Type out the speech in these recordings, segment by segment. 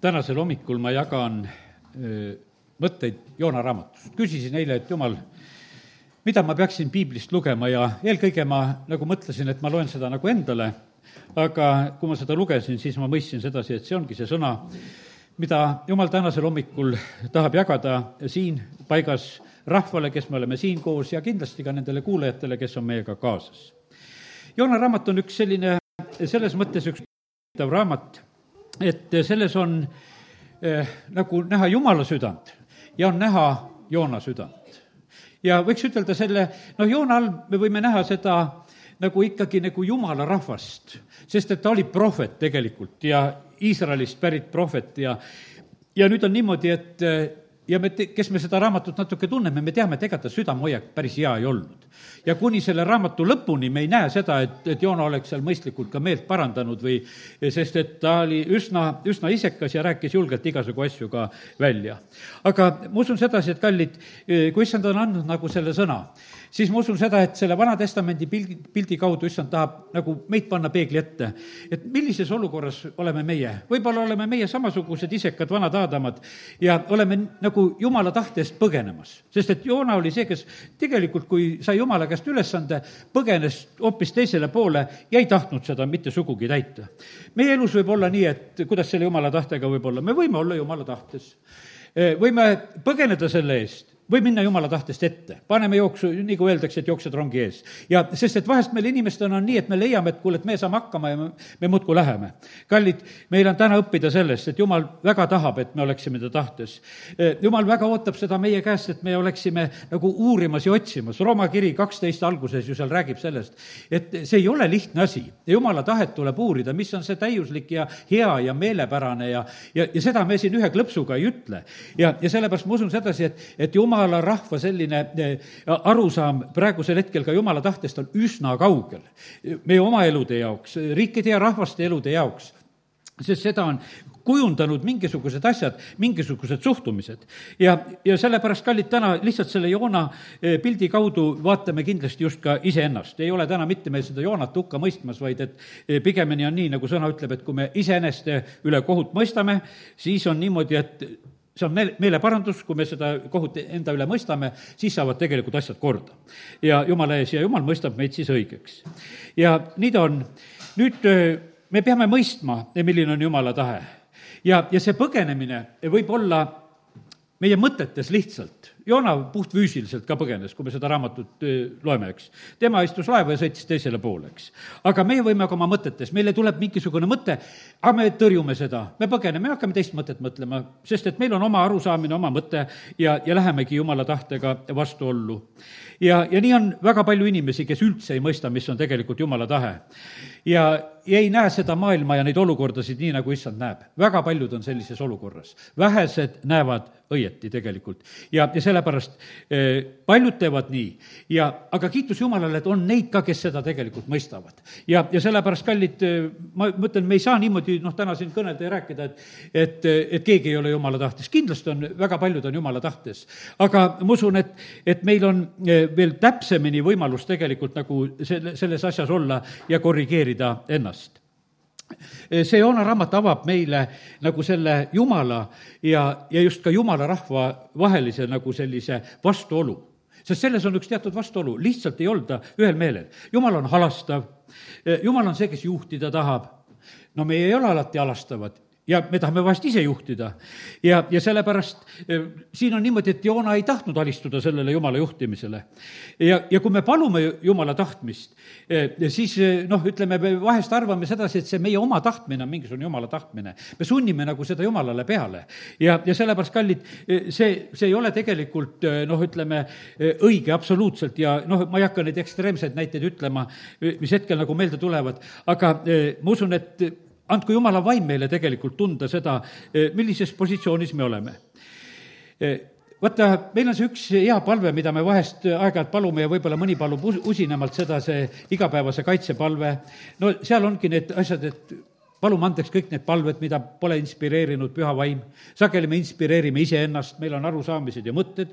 tänasel hommikul ma jagan mõtteid Joona raamatust. küsisin eile, et jumal, mida ma peaksin piiblist lugema ja eelkõige ma nagu mõtlesin, et ma loen seda nagu endale, aga kui ma seda lugesin, siis ma mõistsin sedasi, et see ongi see sõna, mida jumal tänasel hommikul tahab jagada siin paigas rahvale, kes me oleme siin koos ja kindlasti ka nendele kuulajatele, kes on meiega kaasas. Joona raamat on üks selline, selles mõttes üks huvitav raamat, et selles on eh, nagu näha Jumala südant ja on näha Joona südant. ja võiks ütelda selle, noh, Joona all me võime näha seda nagu ikkagi nagu Jumala rahvast, sest et ta oli prohvet tegelikult ja Iisraelist pärit prohvet ja ja nüüd on niimoodi, et ja me, kes me seda raamatut natuke tunneme, me teame, et ega ta südamehoiak päris hea ei olnud. ja kuni selle raamatu lõpuni me ei näe seda, et, et Joona oleks seal mõistlikult ka meelt parandanud või sest et ta oli üsna, üsna isekas ja rääkis julgelt igasugu asju ka välja. aga ma usun sedasi, et kallid, kui issand on andnud nagu selle sõna, siis ma usun seda, et selle Vana Testamendi pildi, pildi kaudu issand tahab nagu meid panna peegli ette. et millises olukorras oleme meie, võib-olla oleme meie samasugused isekad vanad Aadamad ja oleme nagu jumala tahte eest põgenemas. sest et Joona oli see, kes tegelikult, kui sai jumala käest ülesande, põgenes hoopis teisele poole ja ei tahtnud seda mitte sugugi täita. meie elus võib olla nii, et kuidas selle jumala tahtega võib olla, me võime olla jumala tahtes võime põgeneda selle eest või minna jumala tahtest ette. paneme jooksu, kui öeldakse, et jooksed rongi ees. ja sest, et vahest meil inimestena on nii, et me leiame, et kuule, et me saame hakkama ja me, me muudkui läheme. kallid, meil on täna õppida sellest, et jumal väga tahab, et me oleksime ta tahtes. E, jumal väga ootab seda meie käest, et me oleksime nagu uurimas ja otsimas. Rooma kiri kaksteist alguses ju seal räägib sellest, et see ei ole lihtne asi. jumala tahet tuleb uurida, mis on see täiuslik ja hea ja meelepärane ja, ja, ja seda me siin ühe klõpsuga ei ütle. ja, ja sellepärast ma usun sedasi, et, et jumal jumala rahva selline eh, arusaam praegusel hetkel ka jumala tahtest on üsna kaugel meie oma elude jaoks, riikide ja rahvaste elude jaoks sest seda on kujundanud mingisugused asjad, mingisugused suhtumised. ja, ja sellepärast, kallid, täna lihtsalt selle Joona eh, pildi kaudu vaatame kindlasti just ka iseennast. ei ole täna mitte meil seda Joonat hukka mõistmas, vaid et eh, pigemini on nii, nagu sõna ütleb, et kui me iseeneste üle kohut mõistame, siis on niimoodi, et see on meele, meeleparandus, kui me seda kohut enda üle mõistame, siis saavad tegelikult asjad korda. ja jumala ees ja jumal mõistab meid siis õigeks. ja nii ta on. nüüd me peame mõistma, milline on jumala tahe. ja, ja see põgenemine võib olla meie mõtetes lihtsalt. Joona puhtfüüsiliselt ka põgenes, kui me seda raamatut loeme, eks. tema istus laeva ja sõitis teisele poole, eks. aga meie võime ka oma mõtetes, meile tuleb mingisugune mõte, aga me tõrjume seda, me põgeneme, me hakkame teist mõtet mõtlema, sest et meil on oma arusaamine, oma mõte ja, ja lähemegi jumala tahtega vastuollu. ja, ja nii on väga palju inimesi, kes üldse ei mõista, mis on tegelikult jumala tahe. ja, ja ei näe seda maailma ja neid olukordasid nii, nagu issand näeb. väga paljud on sellises olukorras. vähesed näevad õieti tegelikult. ja, ja sellepärast eh, paljud teevad nii ja, aga kiitus Jumalale, et on neid ka, kes seda tegelikult mõistavad. ja, ja sellepärast, kallid, eh, ma mõtlen, me ei saa niimoodi noh, täna siin kõnelda ja rääkida, et et, et keegi ei ole Jumala tahtes. kindlasti on, väga paljud on Jumala tahtes. aga ma usun, et, et meil on eh, veel täpsemini võimalus tegelikult nagu selle, selles asjas olla ja korrigeerida ennast see Joona raamat avab meile nagu selle Jumala ja, ja just ka Jumala rahva vahelise nagu sellise vastuolu. sest selles on üks teatud vastuolu, lihtsalt ei olda ühel meelel. Jumal on halastav, Jumal on see, kes juhtida tahab. no meie ei ole alati halastavad ja me tahame vahest ise juhtida. ja, ja sellepärast eh, siin on niimoodi, et Joona ei tahtnud alistuda sellele Jumala juhtimisele. ja, ja kui me palume Jumala tahtmist, eh, siis eh, noh, ütleme, me vahest arvame sedasi, et see meie oma tahtmine on mingisugune Jumala tahtmine. me sunnime nagu seda Jumalale peale. ja, ja sellepärast, kallid, see, see ei ole tegelikult noh, ütleme, õige absoluutselt ja noh, ma ei hakka neid ekstreemseid näiteid ütlema, mis hetkel nagu meelde tulevad, aga ma usun, et andku jumala vaim meile tegelikult tunda seda, eh, millises positsioonis me oleme eh, vaata, meil on see üks hea palve, mida me vahest aeg-ajalt palume ja võib-olla mõni palub usinemalt seda, see igapäevase kaitsepalve. no seal ongi need asjad, et palume andeks kõik need palved, mida pole inspireerinud püha vaim. sageli me inspireerime iseennast, meil on arusaamised ja mõtted,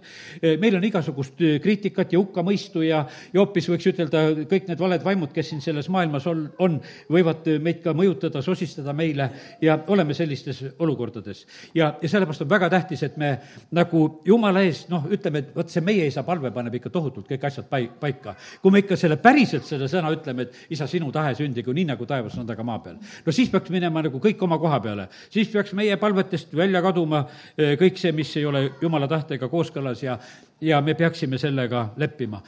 meil on igasugust kriitikat ja hukkamõistu ja, ja hoopis võiks ütelda, kõik need valed vaimud, kes siin selles maailmas on, on, võivad meid ka mõjutada, sosistada meile ja oleme sellistes olukordades. ja, ja sellepärast on väga tähtis, et me nagu jumala ees, noh, ütleme, et vot see meie isa palve paneb ikka tohutult kõik asjad pai-, paika. kui me ikka selle päriselt selle sõna ütleme, et isa, sinu tahe sündigu nii nagu taevas, nõnda ka maa peal. no siis peaks minema nagu kõik oma koha peale, siis peaks meie palvetest välja kaduma eh, kõik see, mis ei ole jumala tahtega kooskõlas ja, ja me peaksime sellega leppima.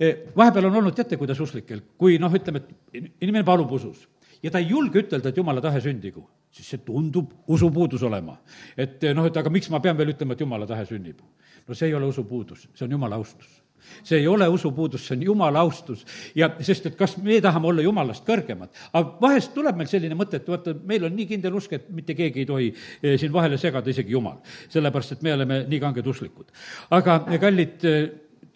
Eh, vahepeal on olnud, teate, kuidas usklikel, kui noh, ütleme, et inimene palub usus ja ta ei julge ütelda, et jumala tahe sündigu, siis see tundub usupuudus olema. et eh, noh, et aga miks ma pean veel ütlema, et jumala tahe sünnib? no see ei ole usupuudus, see on jumala austus see ei ole usupuudus, see on jumala austus ja sest, et kas me tahame olla jumalast kõrgemad. aga vahest tuleb meil selline mõte, et vaata, meil on nii kindel usk, et mitte keegi ei tohi eh, siin vahele segada, isegi jumal. sellepärast, et me oleme nii kanged usklikud. aga kallid, eh,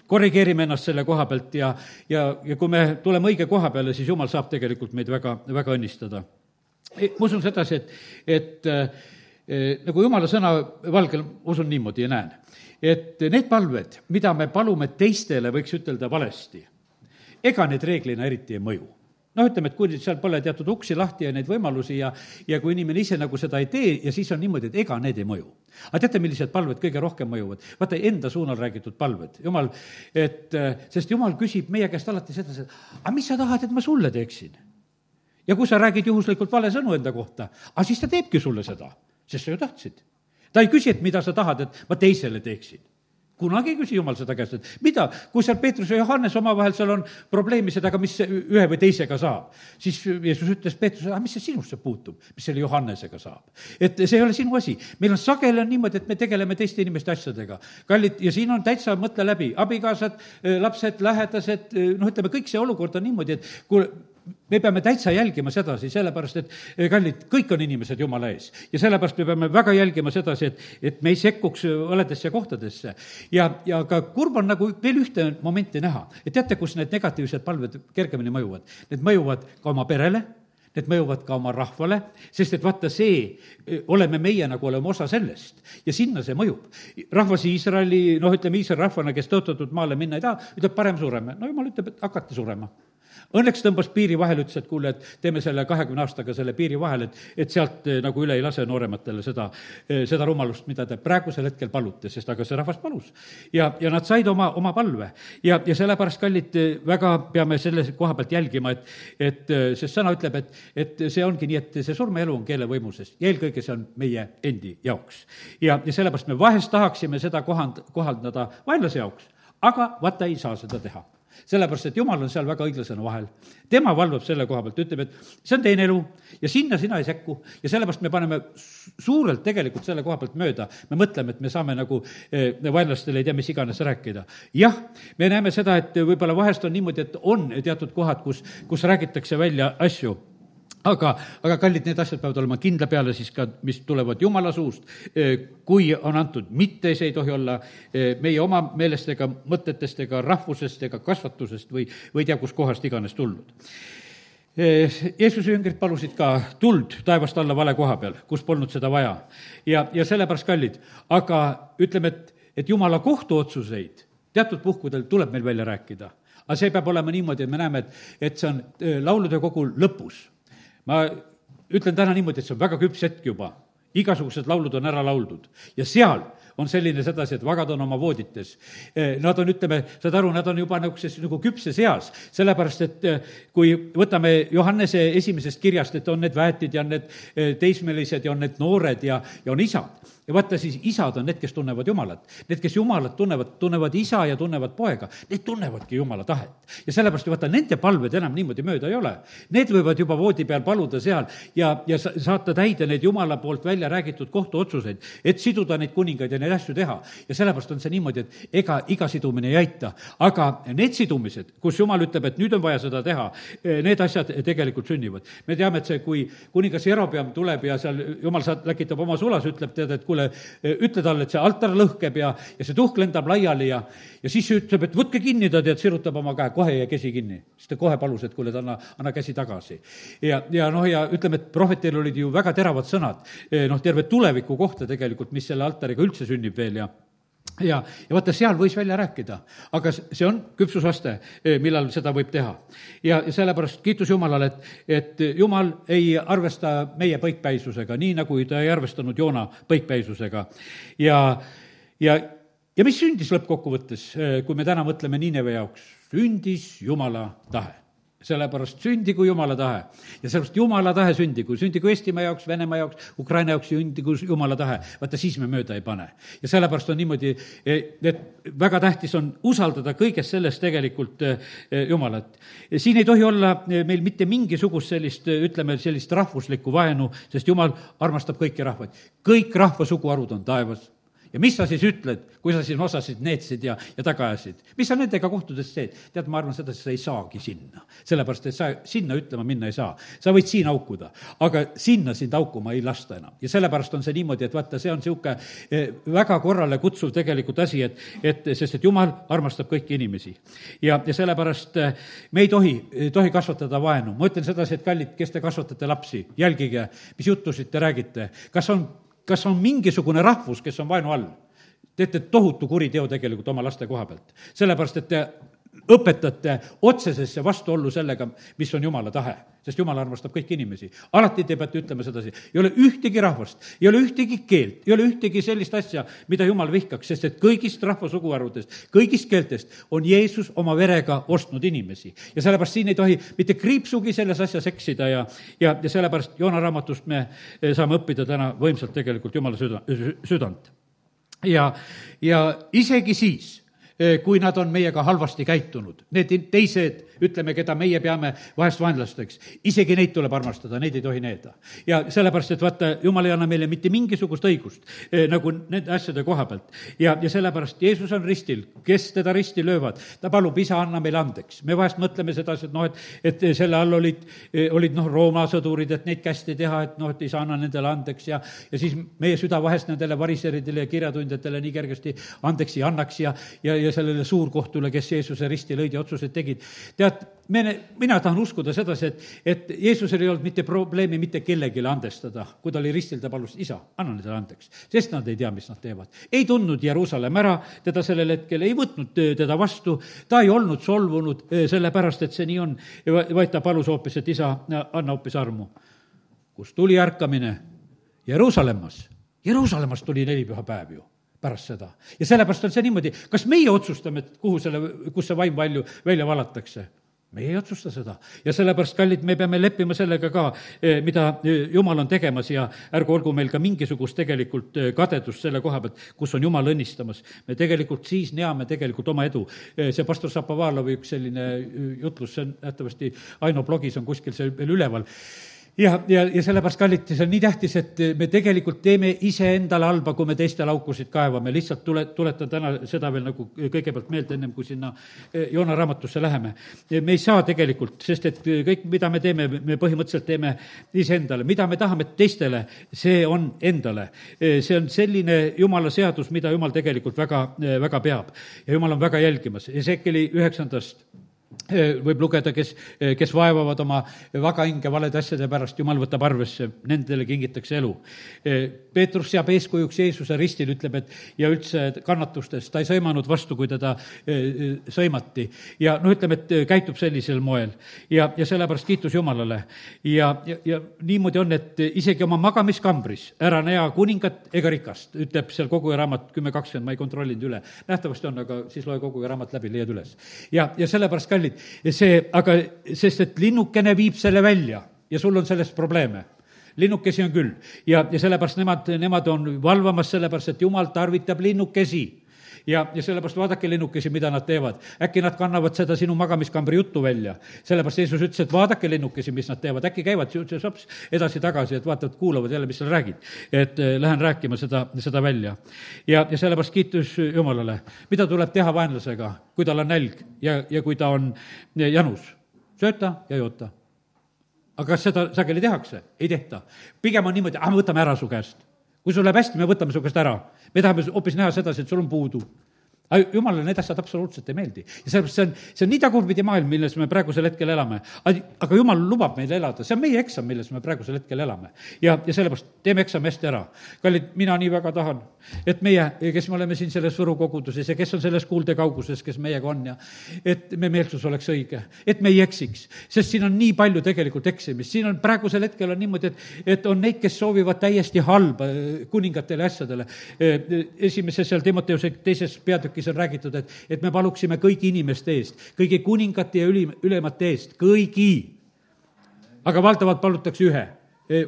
korrigeerime ennast selle koha pealt ja, ja, ja kui me tuleme õige koha peale, siis jumal saab tegelikult meid väga, väga õnnistada. Eh, ma usun sedasi, et, et äh, nagu jumala sõna valgel usun niimoodi ja näen et need palved, mida me palume teistele, võiks ütelda valesti, ega need reeglina eriti ei mõju noh, ütleme, et kui seal pole teatud uksi lahti ja neid võimalusi ja, ja kui inimene ise nagu seda ei tee ja siis on niimoodi, et ega need ei mõju. aga teate, millised palved kõige rohkem mõjuvad? vaata, enda suunal räägitud palved, jumal, et sest jumal küsib meie käest alati sedasi, et aga mis sa tahad, et ma sulle teeksin? ja kui sa räägid juhuslikult vale sõnu enda kohta, aga siis ta teebki sulle seda, sest sa ju tahtsid ta ei küsi, et mida sa tahad, et ma teisele teeksin kunagi ei küsi jumal seda käest, et mida, kui seal Peetrus ja Johannes omavahel seal on probleemised, aga mis ühe või teisega saab, siis Jeesus ütles Peetrusele, aga mis see sinusse puutub, mis selle Johannesega saab. et see ei ole sinu asi. meil on sageli on niimoodi, et me tegeleme teiste inimeste asjadega. kallid, ja siin on täitsa, mõtle läbi, abikaasad, lapsed, lähedased, noh, ütleme, kõik see olukord on niimoodi, et kui me peame täitsa jälgima sedasi, sellepärast et eh, kallid, kõik on inimesed Jumala ees. ja sellepärast me peame väga jälgima sedasi, et, et me ei sekkuks valedesse kohtadesse. ja, ja ka kurb on nagu veel ühte momenti näha, et teate, kus need negatiivsed palved kergemini mõjuvad? Need mõjuvad ka oma perele, need mõjuvad ka oma rahvale, sest et vaata, see, eh, oleme meie nagu, oleme osa sellest ja sinna see mõjub. rahvas Iisraeli, noh, ütleme Iisraeli rahvana, kes tõotatud maale minna ei taha, ütleb parem sureme. no jumal ütleb, et hakake surema Õnneks tõmbas piiri vahele, ütles, et kuule, et teeme selle kahekümne aastaga selle piiri vahele, et, et sealt eh, nagu üle ei lase noorematele seda, eh, seda rumalust, mida te praegusel hetkel palute, sest aga see rahvas palus. ja, ja nad said oma, oma palve. ja, ja sellepärast, kallid, eh, väga peame selle koha pealt jälgima, et, et sest sõna ütleb, et, et see ongi nii, et see surm ja elu on keele võimuses ja eelkõige see on meie endi jaoks. ja, ja sellepärast me vahest tahaksime seda kohand-, kohaldada vaenlase jaoks, aga vaata, ei saa seda teha sellepärast, et jumal on seal väga õiglasena vahel. tema valvab selle koha pealt, ütleb, et see on teine elu ja sinna sina ei sekku ja sellepärast me paneme suurelt tegelikult selle koha pealt mööda. me mõtleme, et me saame nagu eh, vaenlastele ei tea, mis iganes rääkida. jah, me näeme seda, et võib-olla vahest on niimoodi, et on teatud kohad, kus, kus räägitakse välja asju aga, aga kallid, need asjad peavad olema kindla peale siis ka, mis tulevad Jumala suust. kui on antud, mitte see ei tohi olla meie oma meelest ega mõtetest ega rahvusest ega kasvatusest või, või tea, kuskohast iganes tulnud. Jeesuse jüngrid palusid ka tuld taevast alla vale koha peal, kus polnud seda vaja. ja, ja sellepärast, kallid, aga ütleme, et, et Jumala kohtuotsuseid teatud puhkudel tuleb meil välja rääkida. aga see peab olema niimoodi, et me näeme, et, et see on laulude kogul lõpus ma ütlen täna niimoodi, et see on väga küps hetk juba. igasugused laulud on ära lauldud ja seal on selline sedasi, et vagad on oma voodites. Eh, nad on, ütleme, saad aru, nad on juba niisuguses nagu küpses eas, sellepärast et eh, kui võtame Johannese esimesest kirjast, et on need väetid ja on need eh, teismelised ja on need noored ja, ja on isad ja vaata siis isad on need, kes tunnevad Jumalat. Need, kes Jumalat tunnevad, tunnevad isa ja tunnevad poega, need tunnevadki Jumala tahet. ja sellepärast vaata, nende palved enam niimoodi mööda ei ole. Need võivad juba voodi peal paluda seal ja, ja saata täide neid Jumala poolt välja räägitud kohtuotsuseid, et siduda neid kuningaid ja neid asju teha. ja sellepärast on see niimoodi, et ega iga sidumine ei aita, aga need sidumised, kus Jumal ütleb, et nüüd on vaja seda teha, need asjad tegelikult sünnivad. me teame, et see, kui kuningas Jerobeam tuleb ja seal Jumal saat-, läkitab oma sulas, ütleb tead, et kuule, tuhkule, ütle talle, et see altar lõhkeb ja, ja see tuhk lendab laiali ja, ja siis ütleb, et võtke kinni, ta tead, sirutab oma käe, kohe jää käsi kinni. siis ta kohe palus, et kuule, et anna, anna käsi tagasi. ja, ja noh, ja ütleme, et prohvetil olid ju väga teravad sõnad, noh, terve tuleviku kohta tegelikult, mis selle altariga üldse sünnib veel ja ja, ja vaata, seal võis välja rääkida, aga see on küpsusaste, eh, millal seda võib teha. ja, ja sellepärast kiitus Jumalale, et, et Jumal ei arvesta meie põikpäisusega, nii nagu ta ei arvestanud Joona põikpäisusega. ja, ja, ja mis sündis lõppkokkuvõttes, eh, kui me täna mõtleme Niineve jaoks? sündis Jumala tahe sellepärast sündigu Jumala tahe. ja sellepärast Jumala tahe sündigu, sündigu Eestimaa jaoks, Venemaa jaoks, Ukraina jaoks sündigu Jumala tahe. vaata, siis me mööda ei pane. ja sellepärast on niimoodi, et väga tähtis on usaldada kõiges selles tegelikult eh, Jumalat. siin ei tohi olla eh, meil mitte mingisugust sellist, eh, ütleme, sellist rahvuslikku vaenu, sest Jumal armastab kõiki rahvaid. kõik rahva suguharud on taevas ja mis sa siis ütled, kui sa siin osasid neetsid ja, ja taga ajasid? mis sa nendega kohtudes teed? tead, ma arvan sedasi, sa ei saagi sinna. sellepärast, et sa sinna ütlema minna ei saa. sa võid siin haukuda, aga sinna sind haukuma ei lasta enam. ja sellepärast on see niimoodi, et vaata, see on niisugune eh, väga korrale kutsuv tegelikult asi, et, et sest, et jumal armastab kõiki inimesi. ja, ja sellepärast eh, me ei tohi, tohi kasvatada vaenu. ma ütlen sedasi, et kallid, kes te kasvatate lapsi, jälgige, mis juttusid te räägite. kas on kas on mingisugune rahvus, kes on vaenu all? teete tohutu kuriteo tegelikult oma laste koha pealt. sellepärast, et te õpetate otsesesse vastuollu sellega, mis on jumala tahe. sest jumal armastab kõiki inimesi. alati te peate ütlema sedasi, ei ole ühtegi rahvast, ei ole ühtegi keelt, ei ole ühtegi sellist asja, mida jumal vihkaks, sest et kõigist rahva suguharudest, kõigist keeltest on Jeesus oma verega ostnud inimesi. ja sellepärast siin ei tohi mitte kriipsugi selles asjas eksida ja, ja, ja sellepärast Joona raamatust me eh, saame õppida täna võimsalt tegelikult jumala süda, südant. ja, ja isegi siis kui nad on meiega halvasti käitunud. Need teised, ütleme, keda meie peame vahest vaenlasteks, isegi neid tuleb armastada, neid ei tohi needa. ja sellepärast, et vaata, jumal ei anna meile mitte mingisugust õigust nagu nende asjade koha pealt. ja, ja sellepärast Jeesus on ristil, kes teda risti löövad, ta palub, isa, anna meile andeks. me vahest mõtleme sedasi, et noh, et, et selle all olid, olid noh, Rooma sõdurid, et neid kästi teha, et noh, et isa, anna nendele andeks ja, ja siis meie süda vahest nendele variseridele ja kirjatundjatele nii kergesti andeks ei annaks ja, ja, ja sellele suurkohtule, kes Jeesuse risti lõid ja otsuseid tegid. tead, me, mina tahan uskuda sedasi, et, et Jeesusel ei olnud mitte probleemi mitte kellelegi andestada. kui ta oli ristil, ta palus, isa, anna nendele andeks, sest nad ei tea, mis nad teevad. ei tundnud Jeruusalemm ära teda sellel hetkel, ei võtnud teda vastu, ta ei olnud solvunud sellepärast, et see nii on, vaid ta palus hoopis, et isa, anna hoopis armu. kust tuli ärkamine? Jeruusalemmas. Jeruusalemmast tuli nelipühapäev ju pärast seda. ja sellepärast on see niimoodi, kas meie otsustame, et kuhu selle, kus see vaim palju välja valatakse? meie ei otsusta seda ja sellepärast, kallid, me peame leppima sellega ka, eh, mida eh, Jumal on tegemas ja ärgu olgu meil ka mingisugust tegelikult eh, kadedust selle koha pealt, kus on Jumal õnnistamas. me tegelikult siis neame tegelikult oma edu. see pastor Šapovalovi üks selline jutlus, see on nähtavasti Aino blogis on kuskil see veel üleval ja, ja, ja sellepärast, kallid, see on nii tähtis, et me tegelikult teeme iseendale halba, kui me teistele aukusid kaevame, lihtsalt tule, tuletan täna seda veel nagu kõigepealt meelde, ennem kui sinna eh, Joona raamatusse läheme. me ei saa tegelikult, sest et kõik, mida me teeme, me põhimõtteliselt teeme iseendale, mida me tahame teistele, see on endale. Eh, see on selline jumala seadus, mida jumal tegelikult väga, eh, väga peab ja jumal on väga jälgimas. Ezekieli üheksandast võib lugeda, kes, kes vaevavad oma vaga hinge valede asjade pärast, jumal võtab arvesse, nendele kingitakse elu. Peetrus seab eeskujuks Jeesuse ristil, ütleb, et ja üldse kannatustes, ta ei sõimanud vastu, kui teda sõimati. ja noh, ütleme, et käitub sellisel moel. ja, ja sellepärast kiitus Jumalale. ja, ja, ja niimoodi on, et isegi oma magamiskambris ära näe kuningat ega rikast, ütleb seal koguja raamat kümme kakskümmend, ma ei kontrollinud üle. nähtavasti on, aga siis loe koguja raamat läbi, leiad üles. ja, ja sellepärast, kallid, see, aga sest, et linnukene viib selle välja ja sul on sellest probleeme linnukesi on küll ja, ja sellepärast nemad, nemad on valvamas, sellepärast et jumal tarvitab linnukesi ja, ja sellepärast vaadake linnukesi, mida nad teevad. äkki nad kannavad seda sinu magamiskambri juttu välja. sellepärast Jeesus ütles, et vaadake linnukesi, mis nad teevad, äkki käivad sops edasi-tagasi, et vaatavad, kuulavad jälle, mis sa räägid. et äh, lähen rääkima seda, seda välja. ja, ja sellepärast kiitus Jumalale. mida tuleb teha vaenlasega, kui tal on nälg ja, ja kui ta on janus? sööta ja joota aga kas seda sageli tehakse? ei tehta. pigem on niimoodi, ah, me võtame ära su käest kui sul läheb hästi, me võtame su käest ära. me tahame hoopis näha sedasi, et sul on puudu aga jumalale need asjad absoluutselt ei meeldi. ja sellepärast see on, see on nii tagurpidi maailm, milles me praegusel hetkel elame. aga jumal lubab meil elada, see on meie eksam, milles me praegusel hetkel elame. ja, ja sellepärast teeme eksami hästi ära. kallid, mina nii väga tahan, et meie, kes me oleme siin selles Võru koguduses ja kes on selles kuuldekauguses, kes meiega on ja et me meelsus oleks õige, et me ei eksiks. sest siin on nii palju tegelikult eksimist, siin on praegusel hetkel on niimoodi, et, et on neid, kes soovivad täiesti halba kuningatele asjadele. esimeses seal Timoteuse teises peatükis räägis, on räägitud, et, et me paluksime kõigi inimeste eest, kõigi kuningate ja ülim, ülemate eest, kõigi. aga valdavalt palutakse ühe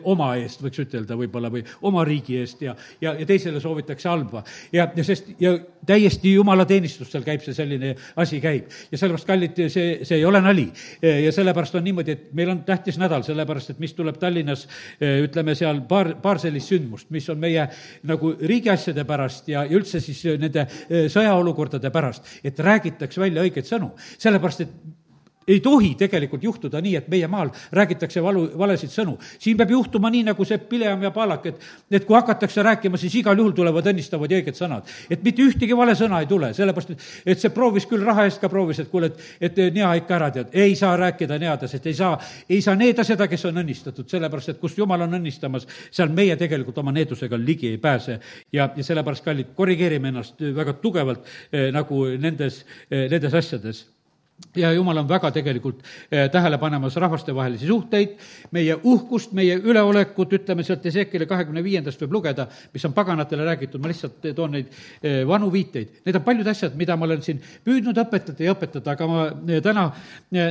oma eest, võiks ütelda võib-olla, või oma riigi eest ja, ja, ja teisele soovitakse halba. ja, ja sest, ja täiesti jumalateenistustel käib see selline asi, käib. ja sellepärast, kallid, see, see ei ole nali. Ja sellepärast on niimoodi, et meil on tähtis nädal, sellepärast et mis tuleb Tallinnas, ütleme seal paar, paar sellist sündmust, mis on meie nagu riigiasjade pärast ja, ja üldse siis nende sõjaolukordade pärast, et räägitaks välja õigeid sõnu. sellepärast, et ei tohi tegelikult juhtuda nii, et meie maal räägitakse valu, valesid sõnu. siin peab juhtuma nii, nagu see Pileam ja Palak, et, et kui hakatakse rääkima, siis igal juhul tulevad õnnistavad ja õiged sõnad. et mitte ühtegi vale sõna ei tule, sellepärast et, et see proovis küll raha eest ka proovis, et kuule, et, et nea ikka ära tead, ei saa rääkida neada, sest ei saa, ei saa needa seda, kes on õnnistatud, sellepärast et kus jumal on õnnistamas, seal meie tegelikult oma needusega ligi ei pääse. ja, ja sellepärast, kallid, korrigeerime ennast väga tugevalt eh, nagu nendes eh,, nendes asjades ja jumal on väga tegelikult eh, tähele panemas rahvastevahelisi suhteid, meie uhkust, meie üleolekut, ütleme sealt Ezekile kahekümne viiendast võib lugeda, mis on paganatele räägitud, ma lihtsalt toon neid eh, vanu viiteid. Need on paljud asjad, mida ma olen siin püüdnud õpetada ja õpetada, aga ma eh, täna,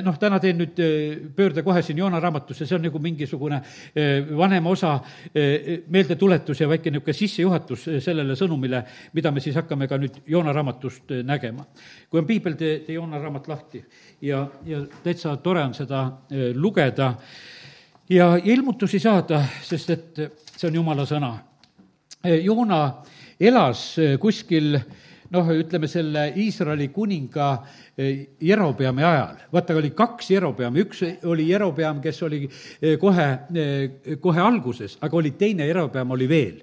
noh, täna teen nüüd pöörde kohe siin Joona raamatusse, see on nagu mingisugune vanema osa meeldetuletus ja väike niisugune sissejuhatus sellele sõnumile, mida me siis hakkame ka nüüd Joona raamatust nägema. kui on piibel, tee, tee Joona raamat lahti lahti ja, ja täitsa tore on seda eh, lugeda ja ilmutusi saada, sest et see on jumala sõna. Eh, Joona elas eh, kuskil noh, ütleme selle Iisraeli kuninga eh, Jerobeami ajal. vaata, oli kaks Jerobeami, üks oli Jerobeam, kes oli eh, kohe, eh, kohe alguses, aga oli teine Jerobeam oli veel.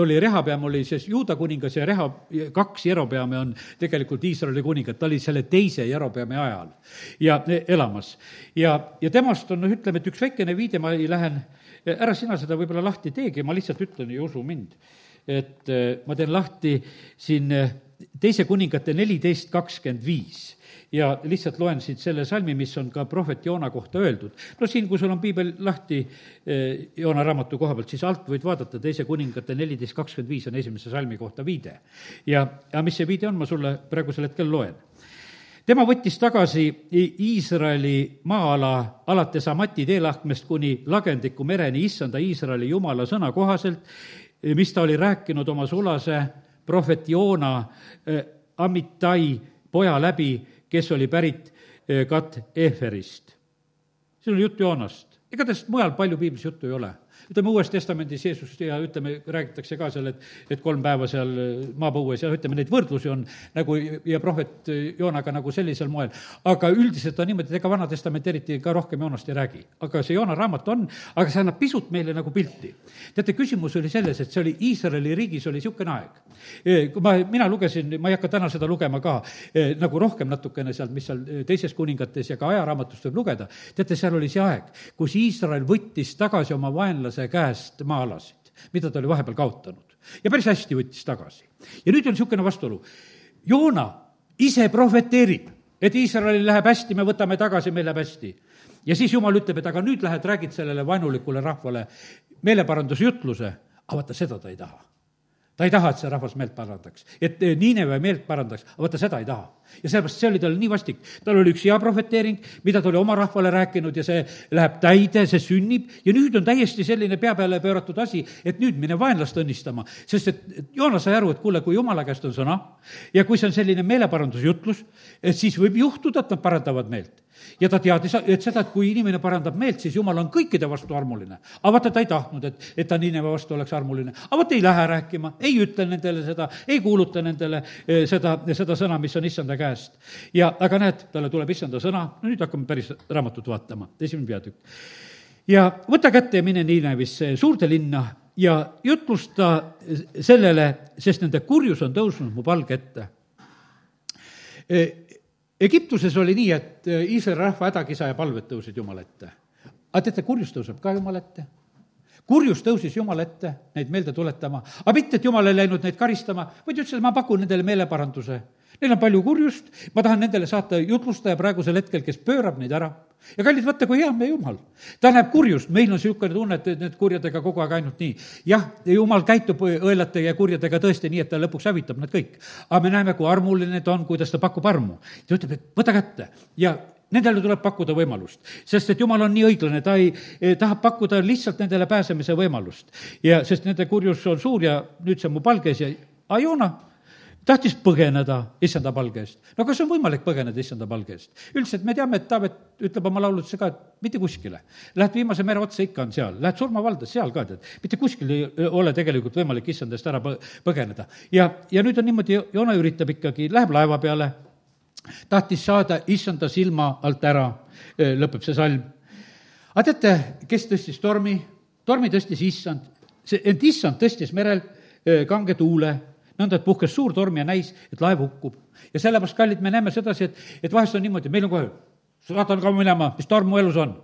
oli Rehabeam oli siis Juuda kuningas ja Reha, kaks Jerobeami on tegelikult Iisraeli kuningad, ta oli selle teise Jerobeami ajal ja elamas. ja, ja temast on, noh, ütleme, et üks väikene viide, ma ei lähen, ära sina seda võib-olla lahti teegi, ma lihtsalt ütlen ja usu mind et ma teen lahti siin teise kuningate neliteist kakskümmend viis ja lihtsalt loen siit selle salmi, mis on ka prohvet Joona kohta öeldud. no siin, kui sul on piibel lahti eh, Joona raamatu koha pealt, siis alt võid vaadata, teise kuningate neliteist kakskümmend viis on esimese salmi kohta viide. ja, ja mis see viide on, ma sulle praegusel hetkel loen tema võttis tagasi Iisraeli maa-ala alates Amati teelahkmest kuni lagendiku mereni issanda Iisraeli jumala sõna kohaselt, mis ta oli rääkinud oma sulase prohvet Joona äh, Amitai poja läbi, kes oli pärit äh, Kat-Eferist. siin on jutt Joonast. ega tast mujal palju piiblis juttu ei ole ütleme, Uues Testamendis Jeesust ja ütleme, räägitakse ka seal, et, et kolm päeva seal maapõues ja ütleme, neid võrdlusi on nagu ja prohvet Joonaga nagu sellisel moel. aga üldiselt on niimoodi, et ega Vana Testament eriti ka rohkem Joonast ei räägi. aga see Joona raamat on, aga see annab pisut meile nagu pilti. teate, küsimus oli selles, et see oli Iisraeli riigis oli niisugune aeg. kui ma, mina lugesin, ma ei hakka täna seda lugema ka, nagu rohkem natukene sealt, mis seal teises kuningates ja ka ajaraamatust võib lugeda, teate, seal oli see aeg, kus Iisrael võttis tagasi oma vaenlase vaenlase käest maa-alasid, mida ta oli vahepeal kaotanud. ja päris hästi võttis tagasi. ja nüüd on niisugune vastuolu. Joona ise prohveteerib, et Iisraelil läheb hästi, me võtame tagasi, meil läheb hästi. ja siis Jumal ütleb, et aga nüüd lähed, räägid sellele vaenulikule rahvale meeleparandusjutluse, aga vaata, seda ta ei taha ta ei taha, et see rahvas meelt parandaks, et eh, Niineve meelt parandaks, aga vaata, seda ei taha. ja sellepärast see oli tal nii vastik. tal oli üks hea prohveteering, mida ta oli oma rahvale rääkinud ja see läheb täide, see sünnib ja nüüd on täiesti selline pea peale pööratud asi, et nüüd mine vaenlast õnnistama. sest et Joonas sai aru, et kuule, kui jumala käest on sõna ja kui see on selline meeleparandusjutlus, et siis võib juhtuda, et nad parandavad meelt ja ta teadis, et seda, et kui inimene parandab meelt, siis jumal on kõikide vastu armuline. aga vaata, ta ei tahtnud, et, et ta Niineve vastu oleks armuline. aga vot ei lähe rääkima, ei ütle nendele seda, ei kuuluta nendele eh, seda, seda sõna, mis on issanda käest. ja aga näed, talle tuleb issanda sõna, no nüüd hakkame päris raamatut vaatama, esimene peatükk. ja võta kätte ja mine Niinevisse, suurde linna ja jutlusta sellele, sest nende kurjus on tõusnud mu palge ette. Egiptuses oli nii, et Iisraeli rahva hädakisa ja palved tõusid Jumala ette. aga teate, kurjus tõuseb ka Jumala ette kurjus tõusis Jumala ette neid meelde tuletama, aga mitte, et Jumal ei läinud neid karistama, vaid ütles, et ma pakun nendele meeleparanduse. Neil on palju kurjust, ma tahan nendele saata jutlustaja praegusel hetkel, kes pöörab neid ära. ja kallid, vaata, kui hea on meie Jumal. ta näeb kurjust, meil on niisugune tunne, et need kurjadega kogu aeg ainult nii. jah, Jumal käitub õelate ja kurjadega tõesti nii, et ta lõpuks hävitab nad kõik. aga me näeme, kui armuline ta on, kuidas ta pakub armu. ta ütleb, et võta kätte ja Nendele tuleb pakkuda võimalust, sest et jumal on nii õiglane, ta ei, tahab pakkuda lihtsalt nendele pääsemise võimalust. ja sest nende kurjus on suur ja nüüd see on mu palge ees ja, aga Joona tahtis põgeneda issanda palge eest. no kas on võimalik põgeneda issanda palge eest? üldiselt me teame, et Taavet ütleb oma lauludesse ka, et mitte kuskile. Lähed viimase mere otsa, ikka on seal, lähed surmavalda, seal ka tead. mitte kuskil ei ole tegelikult võimalik issanda eest ära põgeneda. ja, ja nüüd on niimoodi, Joona üritab ikkagi, läheb laeva peale tahtis saada issanda silma alt ära, lõpeb see salm. aga teate, kes tõstis tormi? tormi tõstis issand, see, ent issand tõstis merel kange tuule, nõnda, et puhkes suur torm ja näis, et laev hukkub. ja sellepärast, kallid, me näeme sedasi, et, et vahest on niimoodi, meil on kohe, saatan ka minema, mis torm mu elus on.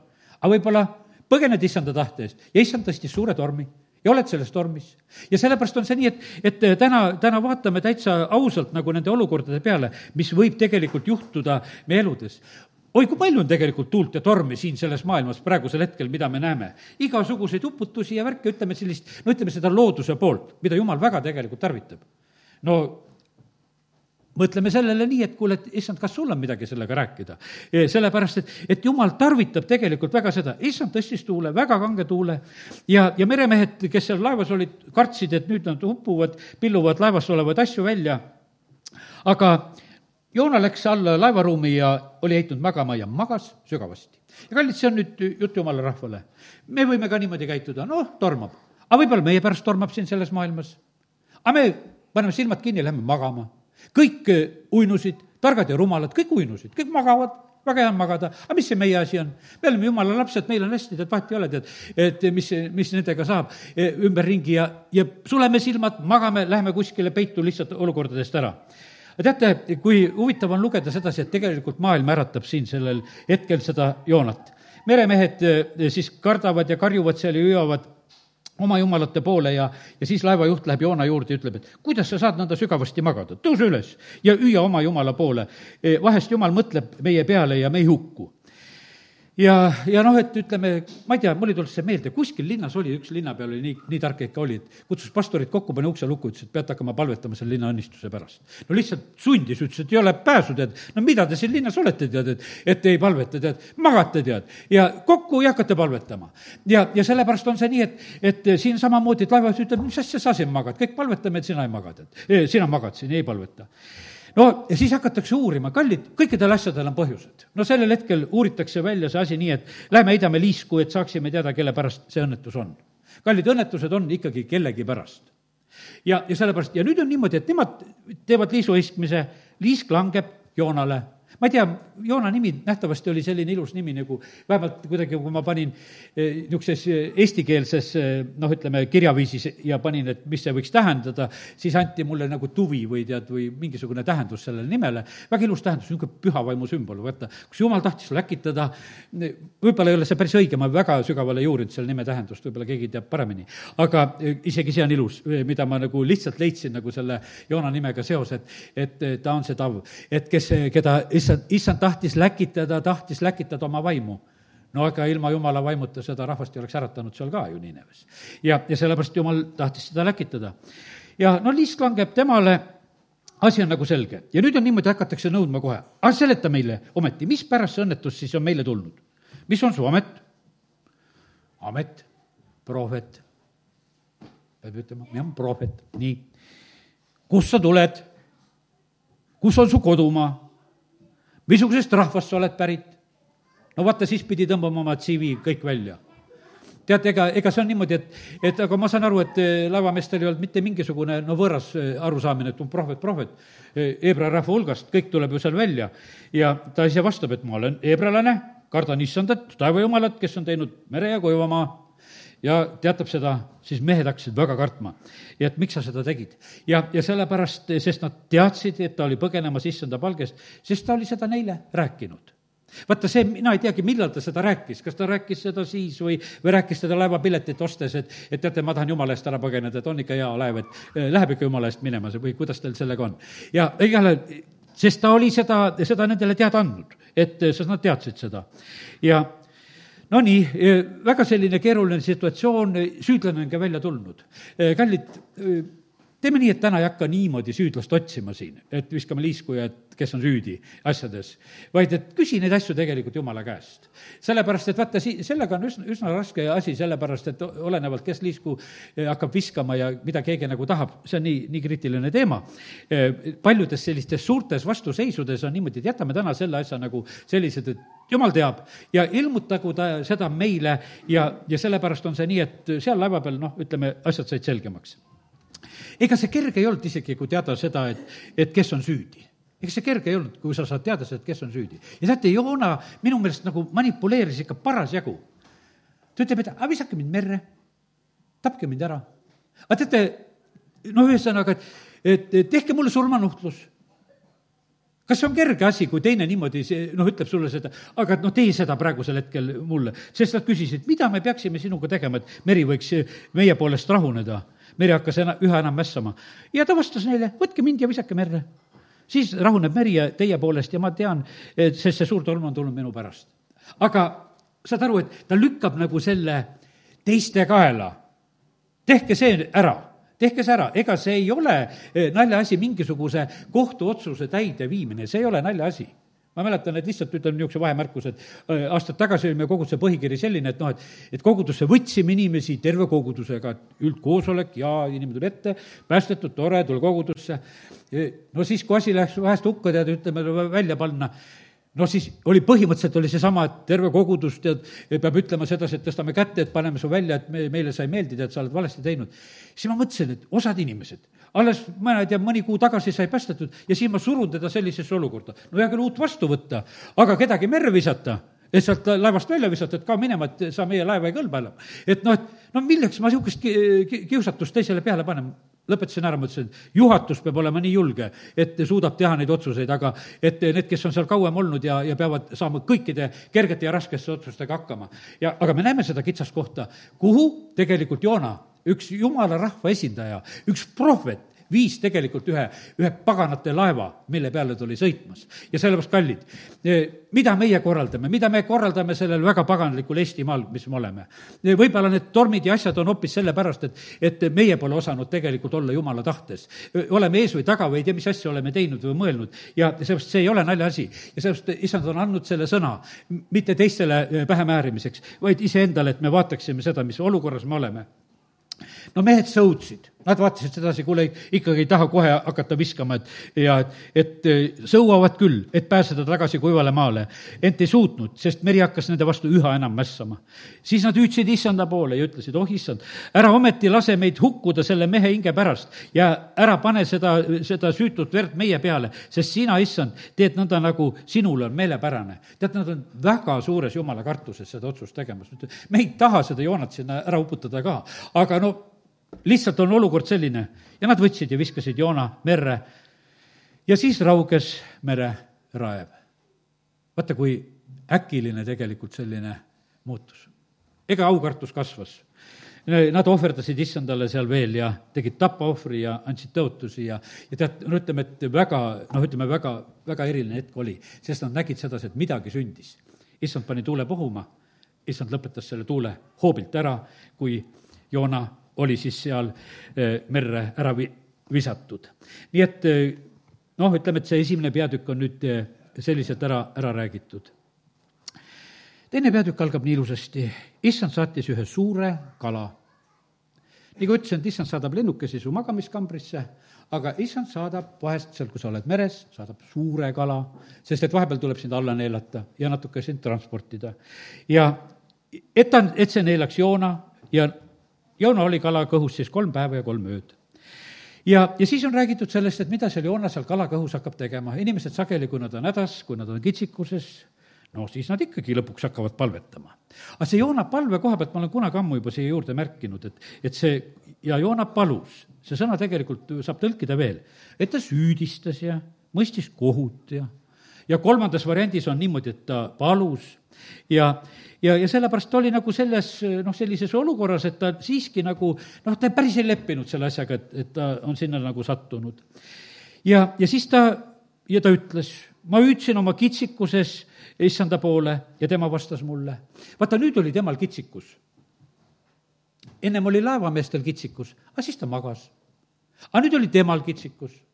aga võib-olla põgened issanda tahte eest ja issand tõstis suure tormi ja oled selles tormis. ja sellepärast on see nii, et, et täna, täna vaatame täitsa ausalt nagu nende olukordade peale, mis võib tegelikult juhtuda meie eludes oi, kui palju on tegelikult tuult ja tormi siin selles maailmas praegusel hetkel, mida me näeme. igasuguseid uputusi ja värke, ütleme sellist, no ütleme seda looduse poolt, mida jumal väga tegelikult tarvitab. No mõtleme sellele nii, et kuule, et issand, kas sul on midagi sellega rääkida? sellepärast, et, et jumal tarvitab tegelikult väga seda, issand tõstis tuule, väga kange tuule ja, ja meremehed, kes seal laevas olid, kartsid, et nüüd nad upuvad, pilluvad laevas olevaid asju välja. aga Joona läks alla laevaruumi ja oli heitnud magama ja magas sügavasti. ja kallid, see on nüüd jutt jumala rahvale. me võime ka niimoodi käituda, noh, tormab. aga võib-olla meie pärast tormab siin selles maailmas. aga me paneme silmad kinni, lähme magama. Kõik äh, uinusid, targad ja rumalad, kõik uinusid, kõik magavad, väga hea on magada, aga mis see meie asi on? me oleme jumala lapsed, meil on hästi, tead, vahet ei ole, tead, et mis, mis nendega saab e, ümberringi ja, ja suleme silmad, magame, läheme kuskile peitu lihtsalt olukordadest ära. Teate, kui huvitav on lugeda sedasi, et tegelikult maailm äratab siin sellel hetkel seda joonat. meremehed e, siis kardavad ja karjuvad seal ja hüüavad oma jumalate poole ja, ja siis laevajuht läheb Joona juurde ja ütleb, et kuidas sa saad nõnda sügavasti magada, tõuse üles ja hüüa oma jumala poole. E, vahest jumal mõtleb meie peale ja me ei hukku ja, ja noh, et ütleme, ma ei tea, mul ei tulnud see meelde, kuskil linnas oli, üks linnapea oli nii, nii tark ikka oli, et kutsus pastorid kokku, pani ukse lukku, ütles, et peate hakkama palvetama selle linna õnnistuse pärast. no lihtsalt sundis, ütles, et ei ole pääsu, tead, no mida te siin linnas olete, tead, et, et ei palveta, tead, magate, tead, ja kokku ei hakata palvetama. ja, ja sellepärast on see nii, et, et siin samamoodi, et laevajuht ütleb, mis asja sa siin magad, kõik palvetame, et sina ei maga, tead. sina magad siin, ei palveta no ja siis hakatakse uurima, kallid, kõikidel asjadel on põhjused. no sellel hetkel uuritakse välja see asi nii, et lähme heidame liisku, et saaksime teada, kelle pärast see õnnetus on. kallid, õnnetused on ikkagi kellegi pärast. ja, ja sellepärast, ja nüüd on niimoodi, et nemad teevad liisuhõiskmise, liisk langeb Joonale ma ei tea, Joona nimi nähtavasti oli selline ilus nimi nagu, vähemalt kuidagi, kui ma panin eh, niisuguses eh, eestikeelses eh, noh, ütleme, kirjaviisis ja panin, et mis see võiks tähendada, siis anti mulle nagu tuvi või tead, või mingisugune tähendus sellele nimele. väga ilus tähendus, niisugune püha vaimu sümbol, vaata, kus jumal tahtis läkitada, võib-olla ei ole see päris õige, ma väga sügavale ei uurinud selle nime tähendust, võib-olla keegi teab paremini. aga isegi see on ilus, mida ma nagu lihtsalt leidsin nagu selle Joona nimega seos, et, et ta on see tav, et kes, keda issand, issand tahtis läkitada, tahtis läkitada oma vaimu no aga ilma jumala vaimuta seda rahvast ei oleks äratanud seal ka ju Niineves. ja, ja sellepärast jumal tahtis seda läkitada. ja no liisk langeb temale, asi on nagu selge ja nüüd on niimoodi, hakatakse nõudma kohe, aga seleta meile ometi, mispärast see õnnetus siis on meile tulnud? mis on su amet? amet, prohvet. peab ütlema, jah, prohvet, nii. kust sa tuled? kus on su kodumaa? Missugusest rahvast sa oled pärit? no vaata, siis pidi tõmbama oma CV kõik välja teate, ega, ega see on niimoodi, et, et aga ma saan aru, et eh, laevameestel ei olnud mitte mingisugune no võõras eh, arusaamine, et on prohvet, prohvet. Hebra rahva hulgast, kõik tuleb ju seal välja. ja ta ise vastab, et ma olen hebralane, kardan issandat, taevajumalat, kes on teinud mere ja kuivamaa ja teatab seda, siis mehed hakkasid väga kartma. ja et miks sa seda tegid. ja, ja sellepärast, sest nad teadsid, et ta oli põgenemas issanda palgest, sest ta oli seda neile rääkinud vaata see, mina ei teagi, millal ta seda rääkis, kas ta rääkis seda siis või, või rääkis seda laevapiletit ostes, et, et teate, ma tahan jumala eest ära põgeneda, et on ikka hea laev, et eh, läheb ikka jumala eest minema või kuidas teil sellega on. ja igale, sest ta oli seda, seda nendele teada andnud, et, sest nad teadsid seda. ja no nii, eh, väga selline keeruline situatsioon, süüdlane on ka välja tulnud. Eh, kallid, teeme nii, et täna ei hakka niimoodi süüdlast otsima siin, et viskame liisku ja et kes on süüdi asjades, vaid et küsi neid asju tegelikult Jumala käest. sellepärast, et vaata, si-, sellega on üsna, üsna raske asi, sellepärast et olenevalt, kes liisku eh, hakkab viskama ja mida keegi nagu tahab, see on nii, nii kriitiline teema. Eh, paljudes sellistes suurtes vastuseisudes on niimoodi, et jätame täna selle asja nagu sellised, et jumal teab ja ilmutagu ta seda meile ja, ja sellepärast on see nii, et seal laeva peal, noh, ütleme, asjad said selgemaks ega see kerge ei olnud isegi, kui teada seda, et, et kes on süüdi ega see kerge ei olnud, kui sa saad teada seda, et kes on süüdi. ja teate, Joona minu meelest nagu manipuleeris ikka parasjagu. ta ütleb, et aga visake mind merre, tapke mind ära. aga teate, no ühesõnaga, et, et tehke mulle surmanuhtlus kas see on kerge asi, kui teine niimoodi see, noh, ütleb sulle seda, aga et noh, tee seda praegusel hetkel mulle. sest nad küsisid, mida me peaksime sinuga tegema, et meri võiks meie poolest rahuneda meri hakkas ena, üha enam mässama. ja ta vastas neile, võtke mind ja visake merre. siis rahuneb meri ja teie poolest ja ma tean, sest see suur torm on tulnud minu pärast. aga saad aru, et ta lükkab nagu selle teiste kaela. tehke see ära tehke see ära, ega see ei ole eh, naljaasi mingisuguse kohtuotsuse täideviimine, see ei ole naljaasi ma mäletan, et lihtsalt ütlen niisuguse vahemärkuse, et äh, aastad tagasi oli meie koguduse põhikiri selline, et noh, et, et kogudusse võtsime inimesi terve kogudusega, et üldkoosolek ja inimene tuli ette, päästetud, tore, tule kogudusse. no siis, kui asi läks vahest hukka, tead, ütleme, välja panna, no siis oli põhimõtteliselt oli seesama, et terve kogudus tead, peab ütlema sedasi, et tõstame kätte, et paneme su välja, et me, meile sai meeldida, et sa oled valesti teinud. siis ma mõtlesin, et osad inimesed alles, ma ei tea, mõni kuu tagasi sai päästetud ja siis ma surun teda sellisesse olukorda. no hea küll, uut vastu võtta, aga kedagi merre visata et sealt laevast välja visata, et kao minema, et sa meie laeva ei kõlba enam. et noh, et no milleks ma niisugust kiusatust teisele peale panen, lõpetasin ära, mõtlesin, et juhatus peab olema nii julge, et suudab teha neid otsuseid, aga et need, kes on seal kauem olnud ja, ja peavad saama kõikide kergete ja raskeste otsustega hakkama. ja, aga me näeme seda kitsaskohta, kuhu tegelikult Joona üks jumala rahva esindaja, üks prohvet, viis tegelikult ühe, ühe paganate laeva, mille peale ta oli sõitmas. ja sellepärast, kallid, e, mida meie korraldame, mida me korraldame sellel väga paganlikul Eestimaal, mis me oleme? E, võib-olla need tormid ja asjad on hoopis sellepärast, et, et meie pole osanud tegelikult olla jumala tahtes. E, oleme ees või taga või ei tea, mis asja oleme teinud või mõelnud ja sellepärast see ei ole naljaasi. ja sellepärast issand on andnud selle sõna mitte teistele pähe määrimiseks, vaid iseendale, et me vaataksime seda, mis olukorras me oleme no mehed sõudsid, nad vaatasid sedasi, kuule, ikkagi ei taha kohe hakata viskama, et ja et, et eh, sõuavad küll, et pääseda tagasi kuivale maale, ent ei suutnud, sest meri hakkas nende vastu üha enam mässama. siis nad hüüdsid issanda poole ja ütlesid, oh issand, ära ometi lase meid hukkuda selle mehe hinge pärast ja ära pane seda, seda süütut verd meie peale, sest sina, issand, teed nõnda, nagu sinule on meelepärane. tead, nad on väga suures jumala kartuses seda otsust tegemas. me ei taha seda Joonat sinna ära uputada ka, aga no lihtsalt on olukord selline ja nad võtsid ja viskasid Joona merre ja siis rauges mere raev. vaata, kui äkiline tegelikult selline muutus. ega aukartus kasvas. Nad ohverdasid issandale seal veel ja tegid tapaohvri ja andsid tõotusi ja, ja tead, no ütleme, et väga, noh, ütleme väga, väga eriline hetk oli, sest nad nägid sedasi, et midagi sündis. issand pani tuule puhuma, issand lõpetas selle tuule hoobilt ära, kui Joona oli siis seal eh, merre ära vi-, visatud. nii et eh, noh, ütleme, et see esimene peatükk on nüüd eh, selliselt ära, ära räägitud. teine peatükk algab nii ilusasti, issand saatis ühe suure kala. nagu ütlesin, et issand saadab lennukesi su magamiskambrisse, aga issand saadab vahest seal, kui sa oled meres, saadab suure kala, sest et vahepeal tuleb sind alla neelata ja natuke sind transportida. ja et ta, et see neelaks joona ja Joona oli kala kõhus siis kolm päeva ja kolm ööd ja, ja siis on räägitud sellest, et mida seal Joona seal kalakõhus hakkab tegema, inimesed sageli, kui nad on hädas, kui nad on kitsikuses, no siis nad ikkagi lõpuks hakkavad palvetama. aga see Joona palve koha pealt ma olen kunagi ammu juba siia juurde märkinud, et, et see ja Joona palus, see sõna tegelikult saab tõlkida veel, et ta süüdistas ja mõistis kohut ja, ja kolmandas variandis on niimoodi, et ta palus ja, ja, ja sellepärast ta oli nagu selles noh, sellises olukorras, et ta siiski nagu noh, ta päris ei leppinud selle asjaga, et, et ta on sinna nagu sattunud. ja, ja siis ta, ja ta ütles, ma hüüdsin oma kitsikuses issanda poole ja tema vastas mulle. vaata, nüüd oli temal kitsikus. ennem oli laevameestel kitsikus, aga siis ta magas. aga nüüd oli temal kitsikus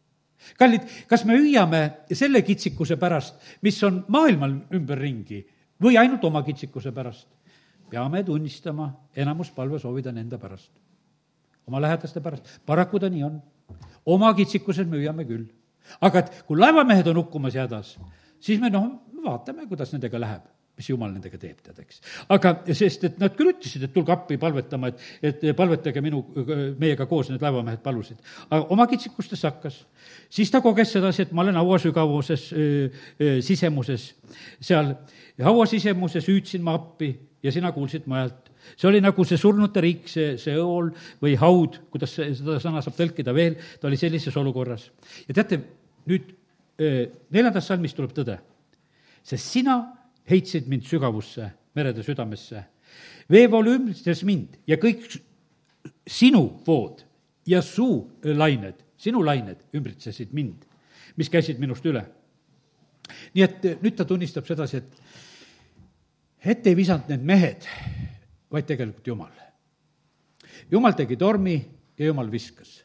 kallid, kas me hüüame selle kitsikuse pärast, mis on maailmal ümberringi või ainult oma kitsikuse pärast? peame tunnistama, enamus palvesoovid on enda pärast, oma lähedaste pärast. paraku ta nii on. oma kitsikuses me hüüame küll. aga et kui laevamehed on hukkumas ja hädas, siis me noh, vaatame, kuidas nendega läheb mis jumal nendega teeb, tead, eks. aga sest, et nad küll ütlesid, et tulge appi palvetama, et, et palvetage minu, meiega koos, need laevamehed palusid. aga oma kitsikustes hakkas. siis ta koges sedasi, et ma olen hauasügavuses, sisemuses, seal hauasisemuses hüüdsin ma appi ja sina kuulsid mujalt. see oli nagu see surnute riik, see, see õol või haud, kuidas see, seda sõna saab tõlkida veel, ta oli sellises olukorras. ja teate, nüüd neljandas salmis tuleb tõde sest sina heitsid mind sügavusse, merede südamesse. veevool ümbritses mind ja kõik sinu vood ja su lained, sinu lained ümbritsesid mind, mis käisid minust üle. nii et nüüd ta tunnistab sedasi, et ette ei visanud need mehed, vaid tegelikult Jumal. Jumal tegi tormi ja Jumal viskas.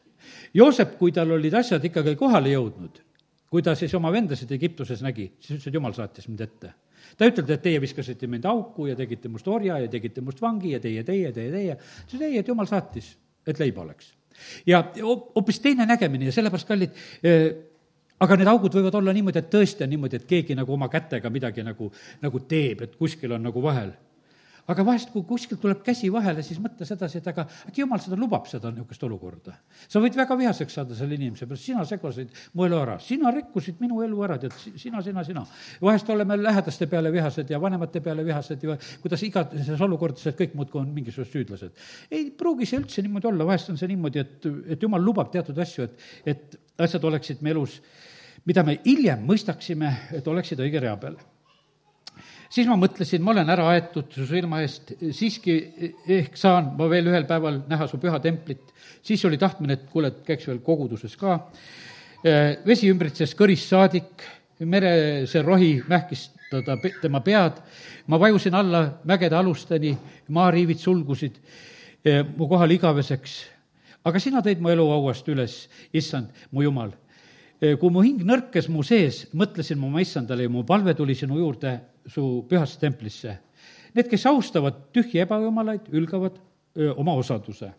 Joosep, kui tal olid asjad ikkagi kohale jõudnud, kui ta siis oma vendasid Egiptuses nägi, siis ütles, et Jumal saatis mind ette ta ütelnud, et teie viskasite mind auku ja tegite must orja ja tegite must vangi ja teie, teie, teie, teie. ütles ei, et jumal saatis, et leiba oleks. ja hoopis teine nägemine ja sellepärast, kallid eh,, aga need augud võivad olla niimoodi, et tõesti on niimoodi, et keegi nagu oma kätega midagi nagu, nagu teeb, et kuskil on nagu vahel aga vahest, kui kuskilt tuleb käsi vahele, siis mõtle sedasi, et aga äkki jumal seda lubab, seda niisugust olukorda. sa võid väga vihaseks saada selle inimese pärast, sina segasid mu elu ära, sina rikkusid minu elu ära, tead, sina, sina, sina. vahest oleme lähedaste peale vihased ja vanemate peale vihased ja kuidas igasuguses olukordades kõik muudkui on mingisugused süüdlased. ei pruugi see üldse niimoodi olla, vahest on see niimoodi, et, et jumal lubab teatud asju, et, et asjad oleksid me elus, mida me hiljem mõistaksime, et oleksid õige rea peal siis ma mõtlesin, ma olen ära aetud su silma eest, siiski ehk saan ma veel ühel päeval näha su püha templit. siis oli tahtmine, et kuule, et käiks veel koguduses ka. Äh, vesi ümbritses kõrist saadik, merese rohi mähkis teda, tema pead, ma vajusin alla mägede alusteni, maariivid sulgusid äh, mu kohal igaveseks. aga sina tõid mu elu hauast üles, issand, mu jumal kui mu hing nõrkes mu sees, mõtlesin ma oma issandale ja mu palve tuli sinu juurde su pühasse templisse. Need, kes austavad tühje ebajumalaid, ülgavad öö, oma osaduse.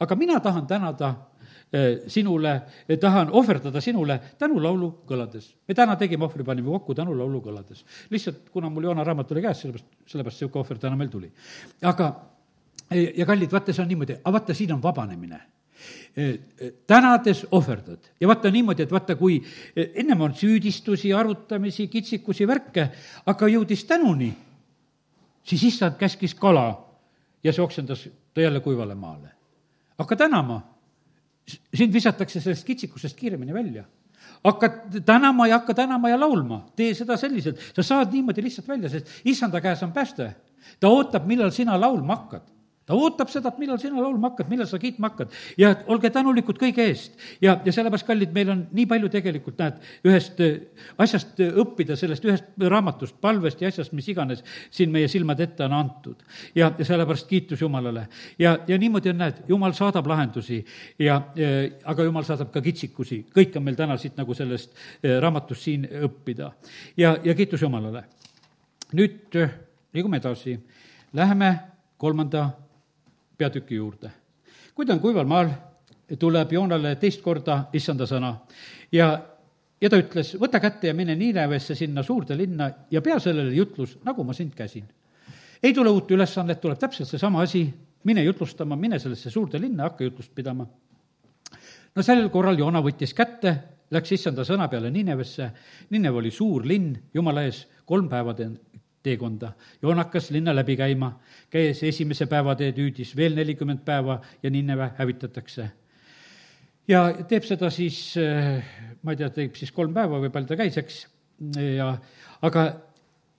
aga mina tahan tänada sinule, tahan ohverdada sinule tänulaulu kõlades. me täna tegime ohvri, panime kokku tänulaulu kõlades. lihtsalt, kuna mul Joona raamat oli käes, sellepärast, sellepärast niisugune ohver täna meil tuli. aga, ja kallid, vaata, see on niimoodi, aga vaata, siin on vabanemine tänades ohverdad. Ja vaata niimoodi, et vaata, kui ennem on süüdistusi, arutamisi, kitsikusi, värke, aga jõudis tänuni, siis issand käskis kala ja see oksendas ta jälle kuivale maale. hakka tänama, sind visatakse sellest kitsikusest kiiremini välja. Hakkad tänama ja hakka tänama ja laulma, tee seda selliselt, sa saad niimoodi lihtsalt välja, sest issanda käes on pääste. ta ootab, millal sina laulma hakkad ta ootab seda, et millal sina laulma hakkad, millal sa kiitma hakkad ja olge tänulikud kõige eest. ja, ja sellepärast, kallid, meil on nii palju tegelikult, näed, ühest äh, asjast äh, õppida, sellest ühest raamatust, palvest ja asjast, mis iganes siin meie silmade ette on antud. ja, ja sellepärast kiitus Jumalale. ja, ja niimoodi on, näed, Jumal saadab lahendusi ja, ja, aga Jumal saadab ka kitsikusi. kõik on meil täna siit nagu sellest äh, raamatust siin õppida. ja, ja kiitus Jumalale. nüüd liigume edasi, läheme kolmanda peatüki juurde. kui ta on kuival maal, tuleb Joonale teist korda issanda sõna ja, ja ta ütles, võta kätte ja mine Niinevesse sinna suurde linna ja pea sellele jutlus, nagu ma sind käsin. ei tule uut ülesannet, tuleb täpselt seesama asi, mine jutlustama, mine sellesse suurde linna, hakka jutlust pidama. no sellel korral Joona võttis kätte, läks issanda sõna peale Niinevesse, Niinev oli suur linn Jumala ees, kolm päeva teekonda. Joon hakkas linna läbi käima, käis esimese päeva teed hüüdis, veel nelikümmend päeva ja Ninneve hävitatakse. ja teeb seda siis, ma ei tea, teeb siis kolm päeva või palju ta käis, eks, ja aga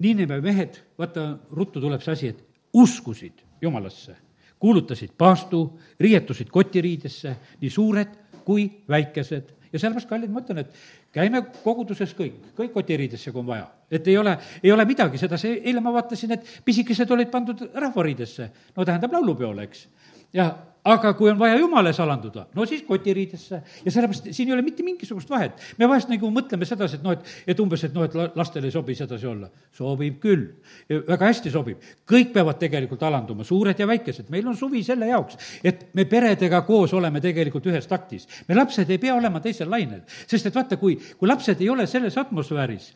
Niineve mehed, vaata, ruttu tuleb see asi, et uskusid Jumalasse, kuulutasid paastu, riietusid kotiriidesse, nii suured kui väikesed ja sellepärast, kallid, ma ütlen, et käime koguduses kõik, kõik kotiriidesse, kui on vaja. Et ei ole, ei ole midagi, sedasi, eile ma vaatasin, et pisikesed olid pandud rahvariidesse, no tähendab laulupeole, eks. ja aga kui on vaja jumala ees alanduda, no siis kotiriidesse ja sellepärast siin ei ole mitte mingisugust vahet. me vahest nagu mõtleme sedasi, et noh, et, et umbes, et noh, et lastele ei sobi sedasi olla. sobib küll, väga hästi sobib. kõik peavad tegelikult alanduma, suured ja väikesed, meil on suvi selle jaoks, et me peredega koos oleme tegelikult ühes taktis. me lapsed ei pea olema teisel lainel, sest et vaata, kui, kui lapsed ei ole selles atmosfääris,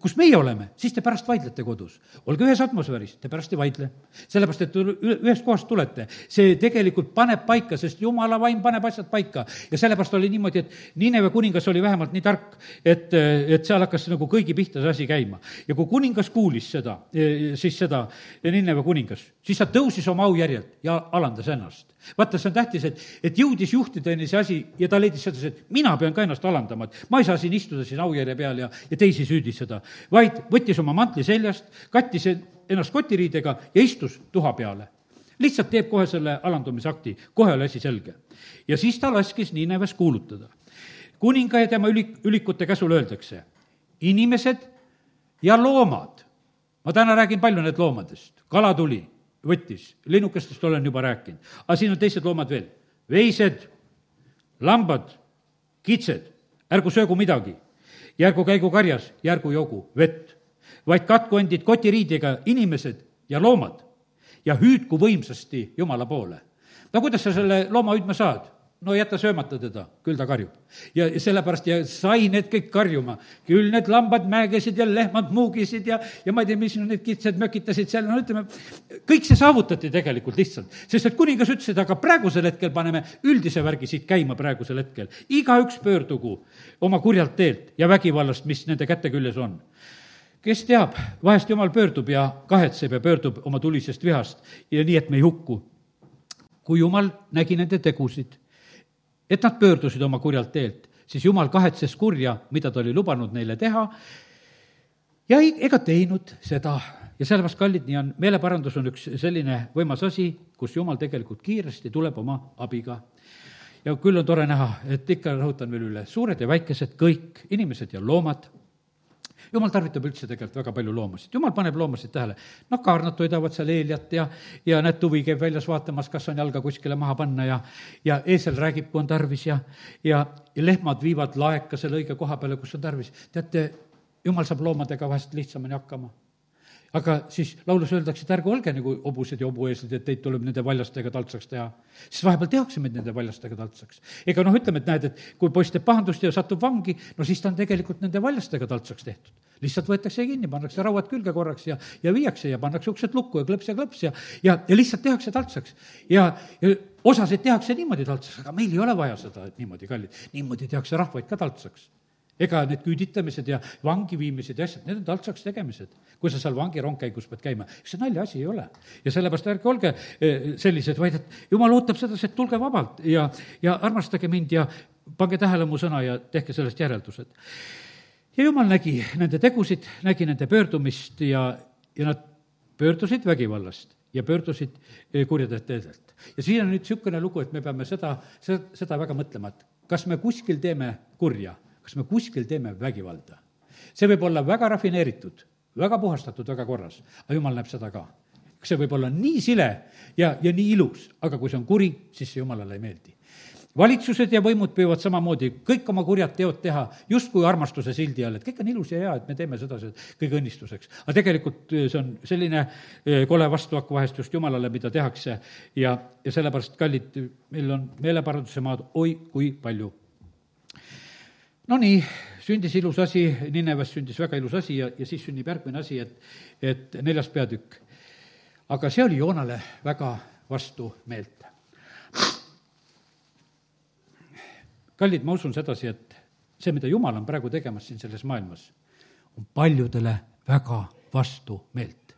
kus meie oleme, siis te pärast vaidlete kodus. olge ühes atmosfääris, te pärast ei vaidle. sellepärast, et ühest kohast tulete, see tegelikult paneb paika, sest jumala vaim paneb asjad paika. ja sellepärast oli niimoodi, et Nineve kuningas oli vähemalt nii tark, et, et seal hakkas nagu kõigi pihta see asi käima. ja kui kuningas kuulis seda, siis seda, Nineve kuningas, siis ta tõusis oma aujärjelt ja alandas ennast. vaata, see on tähtis, et, et jõudis juhtideni see asi ja ta leidis sedasi, et mina pean ka ennast alandama, et ma ei saa siin istuda siin aujärje peal ja, ja teisi süüdistada, vaid võttis oma mantli seljast, kattis ennast kotiriidega ja istus tuha peale lihtsalt teeb kohe selle alandumisakti, kohe oli asi selge. ja siis ta laskis Niineves kuulutada. kuninga ja tema ülik, ülikute käsul öeldakse, inimesed ja loomad, ma täna räägin palju need loomadest, kala tuli, võttis, linnukestest olen juba rääkinud, aga siin on teised loomad veel, veised, lambad, kitsed, ärgu söögu midagi. Ja ärgu käigu karjas ja ärgu joogu vett, vaid katku endid kotiriidega inimesed ja loomad ja hüüdku võimsasti Jumala poole. no kuidas sa selle looma hüüdma saad? no jäta söömata teda, küll ta karjub. ja sellepärast ja sai need kõik karjuma. küll need lambad mägesid ja lehmad muugisid ja, ja ma ei tea, mis need kitsed mökitasid seal, no ütleme, kõik see saavutati tegelikult lihtsalt. sest et kuningas ütles, et aga praegusel hetkel paneme üldise värgi siit käima praegusel hetkel. igaüks pöördugu oma kurjalt teelt ja vägivallast, mis nende käte küljes on kes teab, vahest jumal pöördub ja kahetseb ja pöördub oma tulisest vihast ja nii, et me ei hukku. kui jumal nägi nende tegusid, et nad pöördusid oma kurjalt teelt, siis jumal kahetses kurja, mida ta oli lubanud neile teha, ja ei, ega teinud seda ja sellepärast, kallid, nii on, meeleparandus on üks selline võimas asi, kus jumal tegelikult kiiresti tuleb oma abiga. ja küll on tore näha, et ikka rõhutan veel üle, suured ja väikesed, kõik inimesed ja loomad jumal tarvitab üldse tegelikult väga palju loomasid, jumal paneb loomasid tähele. noh, kaarnad toidavad seal eeljat ja, ja näed, tuvi käib väljas vaatamas, kas on jalga kuskile maha panna ja, ja eesel räägib, kui on tarvis ja, ja, ja lehmad viivad laeka selle õige koha peale, kus on tarvis. teate, jumal saab loomadega vahest lihtsamini hakkama aga siis laulus öeldakse, et ärge olge nagu hobused ja hobueeslid, et teid tuleb nende valjastega taltsaks teha. siis vahepeal tehakse meid nende valjastega taltsaks. ega noh, ütleme, et näed, et kui poiss teeb pahandust ja satub vangi, no siis ta on tegelikult nende valjastega taltsaks tehtud. lihtsalt võetakse kinni, pannakse rauad külge korraks ja, ja viiakse ja pannakse uksed lukku ja klõps ja klõps ja, ja, ja lihtsalt tehakse taltsaks. ja, ja osasid tehakse niimoodi taltsaks, aga meil ei ole vaja seda, niimoodi, kallid, niimoodi tehakse rahvaid ka taltsaks ega need küüditamised ja vangi viimised ja asjad, need on taltsaks tegemised. kui sa seal vangi rongkäigus pead käima, see naljaasi ei ole. ja sellepärast ärge olge eh, sellised, vaid et jumal ootab sedasi, et tulge vabalt ja, ja armastage mind ja pange tähele mu sõna ja tehke sellest järeldused. ja jumal nägi nende tegusid, nägi nende pöördumist ja, ja nad pöördusid vägivallast ja pöördusid eh, kurjadelt teedelt. ja siin on nüüd niisugune lugu, et me peame seda, seda väga mõtlema, et kas me kuskil teeme kurja kas me kuskil teeme vägivalda? see võib olla väga rafineeritud, väga puhastatud, väga korras, aga jumal näeb seda ka. see võib olla nii sile ja, ja nii ilus, aga kui see on kuri, siis see jumalale ei meeldi valitsused ja võimud püüavad samamoodi kõik oma kurjad teod teha justkui armastuse sildi all, et kõik on ilus ja hea, et me teeme sedasi kõige õnnistuseks. aga tegelikult eh, see on selline eh, kole vastuhakk vahest just Jumalale, mida tehakse ja, ja sellepärast, kallid, meil on meeleparanduse maad oi kui palju no nii, sündis ilus asi, Nineves sündis väga ilus asi ja, ja siis sünnib järgmine asi, et, et neljas peatükk. aga see oli Joonale väga vastumeelt. kallid, ma usun sedasi, et see, mida Jumal on praegu tegemas siin selles maailmas, on paljudele väga vastumeelt.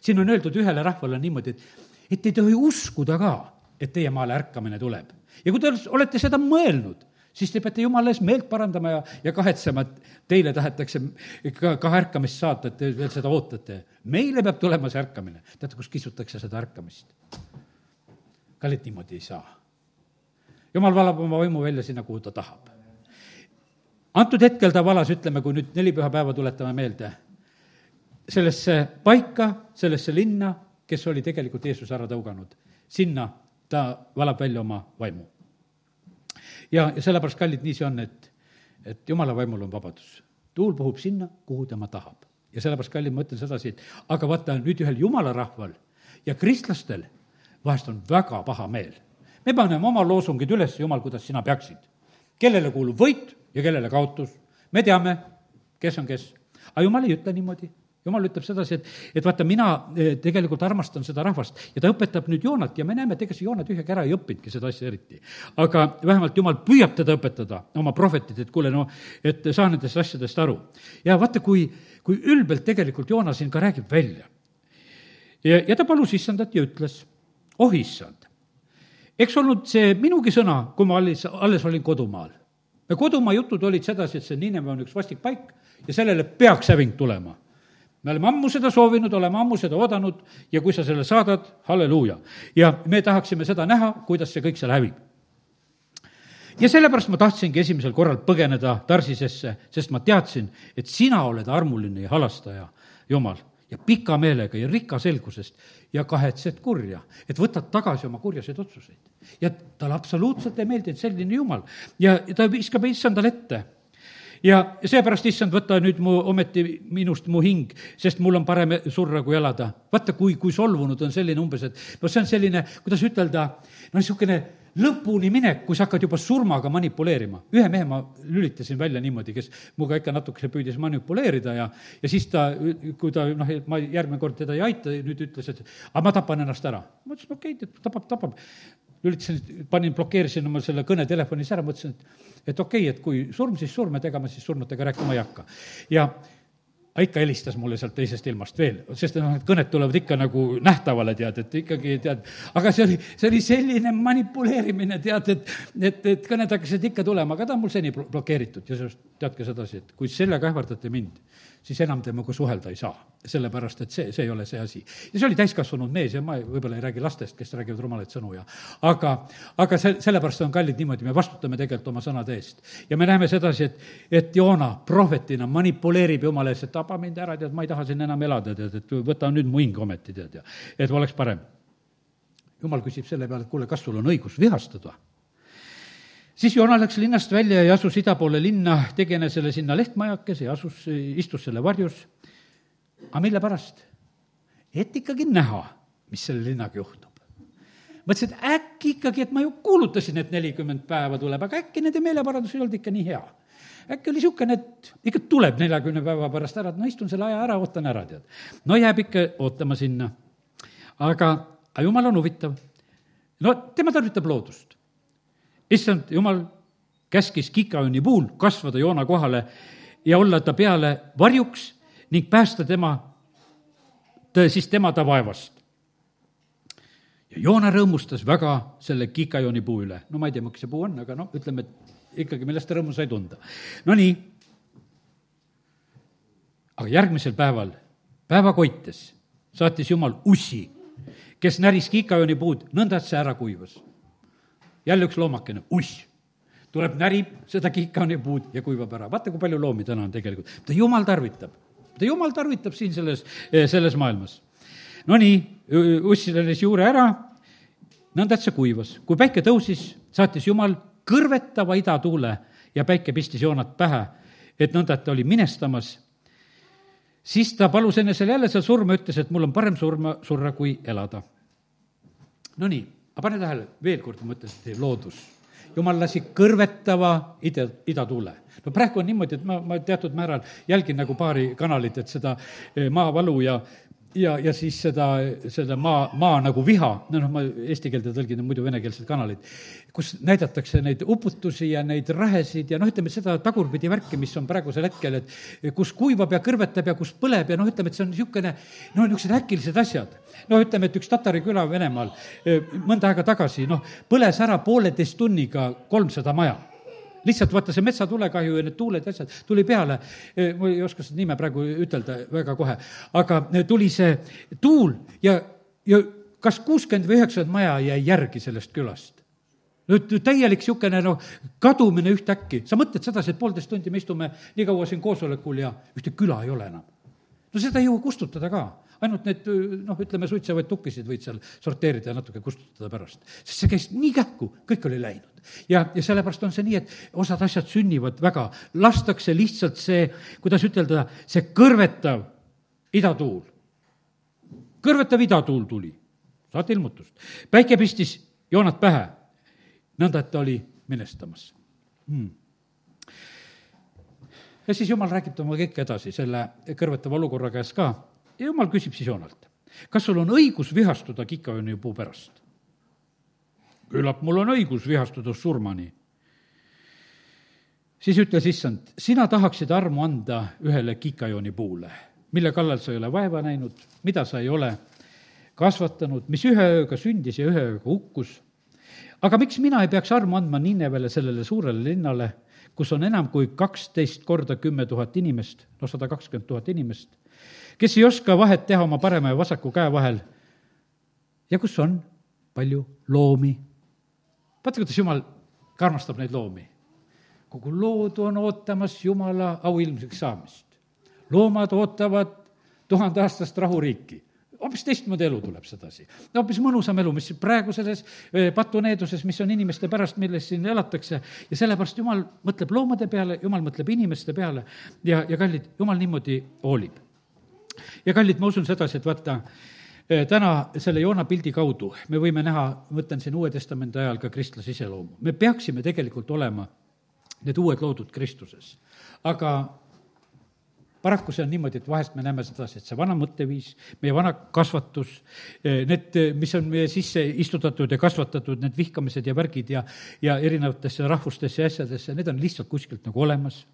siin on öeldud ühele rahvale niimoodi, et, et ei tohi uskuda ka, et teie maale ärkamine tuleb. ja kui te olete seda mõelnud, siis te peate jumala ees meelt parandama ja, ja kahetsema, et teile tahetakse ka, ka ärkamist saata, et te veel seda ootate. meile peab tulema see ärkamine. teate, kus kisutakse seda ärkamist? kallid, niimoodi ei saa. jumal valab oma vaimu välja sinna, kuhu ta tahab. antud hetkel ta valas, ütleme, kui nüüd neli pühapäeva tuletame meelde, sellesse paika, sellesse linna, kes oli tegelikult Jeesus ära tõuganud, sinna ta valab välja oma vaimu. Ja, ja sellepärast, kallid, nii see on, et, et jumala vaimul on vabadus. tuul puhub sinna, kuhu tema tahab. ja sellepärast, kallid, ma ütlen sedasi, et aga vaata, nüüd ühel jumala rahval ja kristlastel vahest on väga paha meel. me paneme oma loosungid üles, jumal, kuidas sina peaksid. kellele kuulub võit ja kellele kaotus. me teame, kes on kes. aga jumal ei ütle niimoodi jumal ütleb sedasi, et, et vaata, mina eh, tegelikult armastan seda rahvast ja ta õpetab nüüd Joonat ja me näeme, et ega see Joona tühjagi ära ei õppinudki seda asja eriti. aga vähemalt Jumal püüab teda õpetada, oma prohvetid, et kuule, no, et saa nendest asjadest aru. ja vaata, kui, kui ülbelt tegelikult Joona siin ka räägib välja. ja, ja ta palus issandat ja ütles, oh issand, eks olnud see minugi sõna, kui ma alles, alles olin kodumaal. ja kodumaa jutud olid sedasi, et see Niineva on üks vastik paik ja sellele peaks häving tulema me oleme ammu seda soovinud, oleme ammu seda oodanud ja kui sa selle saadad, halleluuja. ja me tahaksime seda näha, kuidas see kõik seal hävib. ja sellepärast ma tahtsingi esimesel korral põgeneda Tarsisesse, sest ma teadsin, et sina oled armuline ja halastaja, Jumal, ja pika meelega ja rika selgusest ja kahetsed kurja, et võtad tagasi oma kurjaseid otsuseid. ja talle absoluutselt ei meeldinud selline Jumal ja ta viskab issandale ette ja seepärast, issand, võta nüüd mu, ometi minust mu hing, sest mul on parem surra kui elada. vaata, kui, kui solvunud on selline umbes, et no see on selline, kuidas ütelda, no niisugune lõpuni minek, kui sa hakkad juba surmaga manipuleerima. ühe mehe ma lülitasin välja niimoodi, kes minuga ikka natukese püüdis manipuleerida ja, ja siis ta, kui ta noh, ma järgmine kord teda ei aita, nüüd ütles, et aga ma tapan ennast ära. ma ütlesin, okei okay,, tapab, tapab. Lülitasin, panin, blokeerisin oma selle kõne telefonis ära, mõtlesin, et et okei okay,, et kui surm, siis surm, et ega ma siis surnutega rääkima ei hakka. ja ikka helistas mulle sealt teisest ilmast veel, sest noh, need kõned tulevad ikka nagu nähtavale, tead, et ikkagi tead, aga see oli, see oli selline manipuleerimine, tead, et, et, et kõned hakkasid ikka tulema, aga ta on mul seni blokeeritud ja sellest teadke sedasi, et kui sellega ähvardate mind, siis enam temaga suhelda ei saa. sellepärast, et see, see ei ole see asi. ja see oli täiskasvanud mees ja ma võib-olla ei räägi lastest, kes räägivad rumalaid sõnu ja aga, aga see, sellepärast on kallid niimoodi, me vastutame tegelikult oma sõnade eest. ja me näeme sedasi, et, et Joona prohvetina manipuleerib jumala ees, et taba mind ära, tead, ma ei taha siin enam elada, tead, et võta nüüd mu hing ometi, tead, ja et oleks parem. jumal küsib selle peale, et kuule, kas sul on õigus vihastada siis Joona läks linnast välja ja asus ida poole linna, tegi enesele sinna lehtmajakese ja asus, istus selle varjus. aga mille pärast? et ikkagi näha, mis selle linnaga juhtub. mõtlesin, et äkki ikkagi, et ma ju kuulutasin, et nelikümmend päeva tuleb, aga äkki nende meeleparandus ei olnud ikka nii hea. äkki oli niisugune, et ikka tuleb neljakümne päeva pärast ära, et no istun selle aja ära, ootan ära, tead. no jääb ikka ootama sinna. aga, aga jumal on huvitav. no tema tarvitab loodust issand jumal käskis kikaõnni puul kasvada Joona kohale ja olla ta peale varjuks ning päästa tema, siis tema ta vaevast. ja Joona rõõmustas väga selle kikajooni puu üle. no ma ei tea, miks see puu on, aga noh, ütleme, et ikkagi, millest ta rõõmu sai tunda. Nonii. aga järgmisel päeval, päeva koites, saatis Jumal ussi, kes näris kikajooni puud nõnda, et see ära kuivas jälle üks loomakene, uss, tuleb, närib seda kikaanipuud ja kuivab ära. vaata, kui palju loomi täna on tegelikult. mida jumal tarvitab, mida jumal tarvitab siin selles, eh, selles maailmas. Nonii, uss lennas juure ära, nõnda, et see kuivas. kui päike tõusis, saatis Jumal kõrvetava idatuule ja päike pistis joonat pähe, et nõnda, et ta oli minestamas siis ta palus enesele jälle seal surma, ütles, et mul on parem surma, surra kui elada. Nonii, aga pane tähele, veel kord ma ütlen, see loodus. jumal lasi kõrvetava ida, idatuule. no praegu on niimoodi, et ma, ma teatud määral jälgin nagu paari kanalit, et seda eh, maavalu ja ja, ja siis seda, seda maa, maa nagu viha, no noh, ma eesti keelde tõlgin muidu venekeelseid kanaleid, kus näidatakse neid uputusi ja neid rahesid ja noh, ütleme seda tagurpidi värki, mis on praegusel hetkel, et kus kuivab ja kõrvetab ja kus põleb ja noh, ütleme, et see on niisugune, no niisugused äkilised asjad. no ütleme, et üks tatari küla Venemaal mõnda aega tagasi, noh, põles ära pooleteist tunniga kolmsada maja lihtsalt vaata see metsatulekahju ja need tuuled ja asjad tuli peale, ma ei oska seda nime praegu ütelda väga kohe, aga tuli see tuul ja, ja kas kuuskümmend või üheksakümmend maja jäi järgi sellest külast? Nüüd täielik niisugune noh, kadumine ühtäkki, sa mõtled sedasi, et poolteist tundi me istume nii kaua siin koosolekul ja ühte küla ei ole enam. no seda ei jõua kustutada ka ainult need noh, ütleme, suitsevaid tukkisid võid seal sorteerida ja natuke kustutada pärast. sest see käis nii kähku, kõik oli läinud. ja, ja sellepärast on see nii, et osad asjad sünnivad väga, lastakse lihtsalt see, kuidas ütelda, see kõrvetav idatuul. kõrvetav idatuul tuli, saate ilmutust. päike pistis joonad pähe, nõnda, et ta oli minestamas hmm ja siis jumal räägib temaga kõik edasi selle kõrvetava olukorra käes ka jumal küsib siis Joonalt, kas sul on õigus vihastuda kikaöönipuu pärast? küllap mul on õigus vihastuda surmani. siis ütles issand, sina tahaksid armu anda ühele kikajoonipuule, mille kallal sa ei ole vaeva näinud, mida sa ei ole kasvatanud, mis ühe ööga sündis ja ühe ööga hukkus. aga miks mina ei peaks armu andma Ninevele, sellele suurele linnale, kus on enam kui kaksteist korda kümme tuhat inimest, no sada kakskümmend tuhat inimest kes ei oska vahet teha oma parema ja vasaku käe vahel ja kus on palju loomi. vaata, kuidas jumal ka armastab neid loomi. kogu loodu on ootamas Jumala auilmseks saamist. loomad ootavad tuhandeaastast rahuriiki hoopis teistmoodi elu tuleb sedasi. hoopis mõnusam elu, mis praegu selles eh, patuneeduses, mis on inimeste pärast, milles siin elatakse, ja sellepärast Jumal mõtleb loomade peale, Jumal mõtleb inimeste peale ja, ja kallid, Jumal niimoodi hoolib ja kallid, ma usun sedasi, et vaata, eh, täna selle Joona pildi kaudu me võime näha, mõtlen siin Uue Testamendi ajal ka kristlase iseloomu. me peaksime tegelikult olema need uued loodud Kristuses. aga paraku see on niimoodi, et vahest me näeme sedasi, et see vana mõtteviis, meie vana kasvatus, eh, need, mis on meie sisse istutatud ja kasvatatud, need vihkamised ja värgid ja, ja erinevatesse rahvustesse ja asjadesse, need on lihtsalt kuskilt nagu olemas.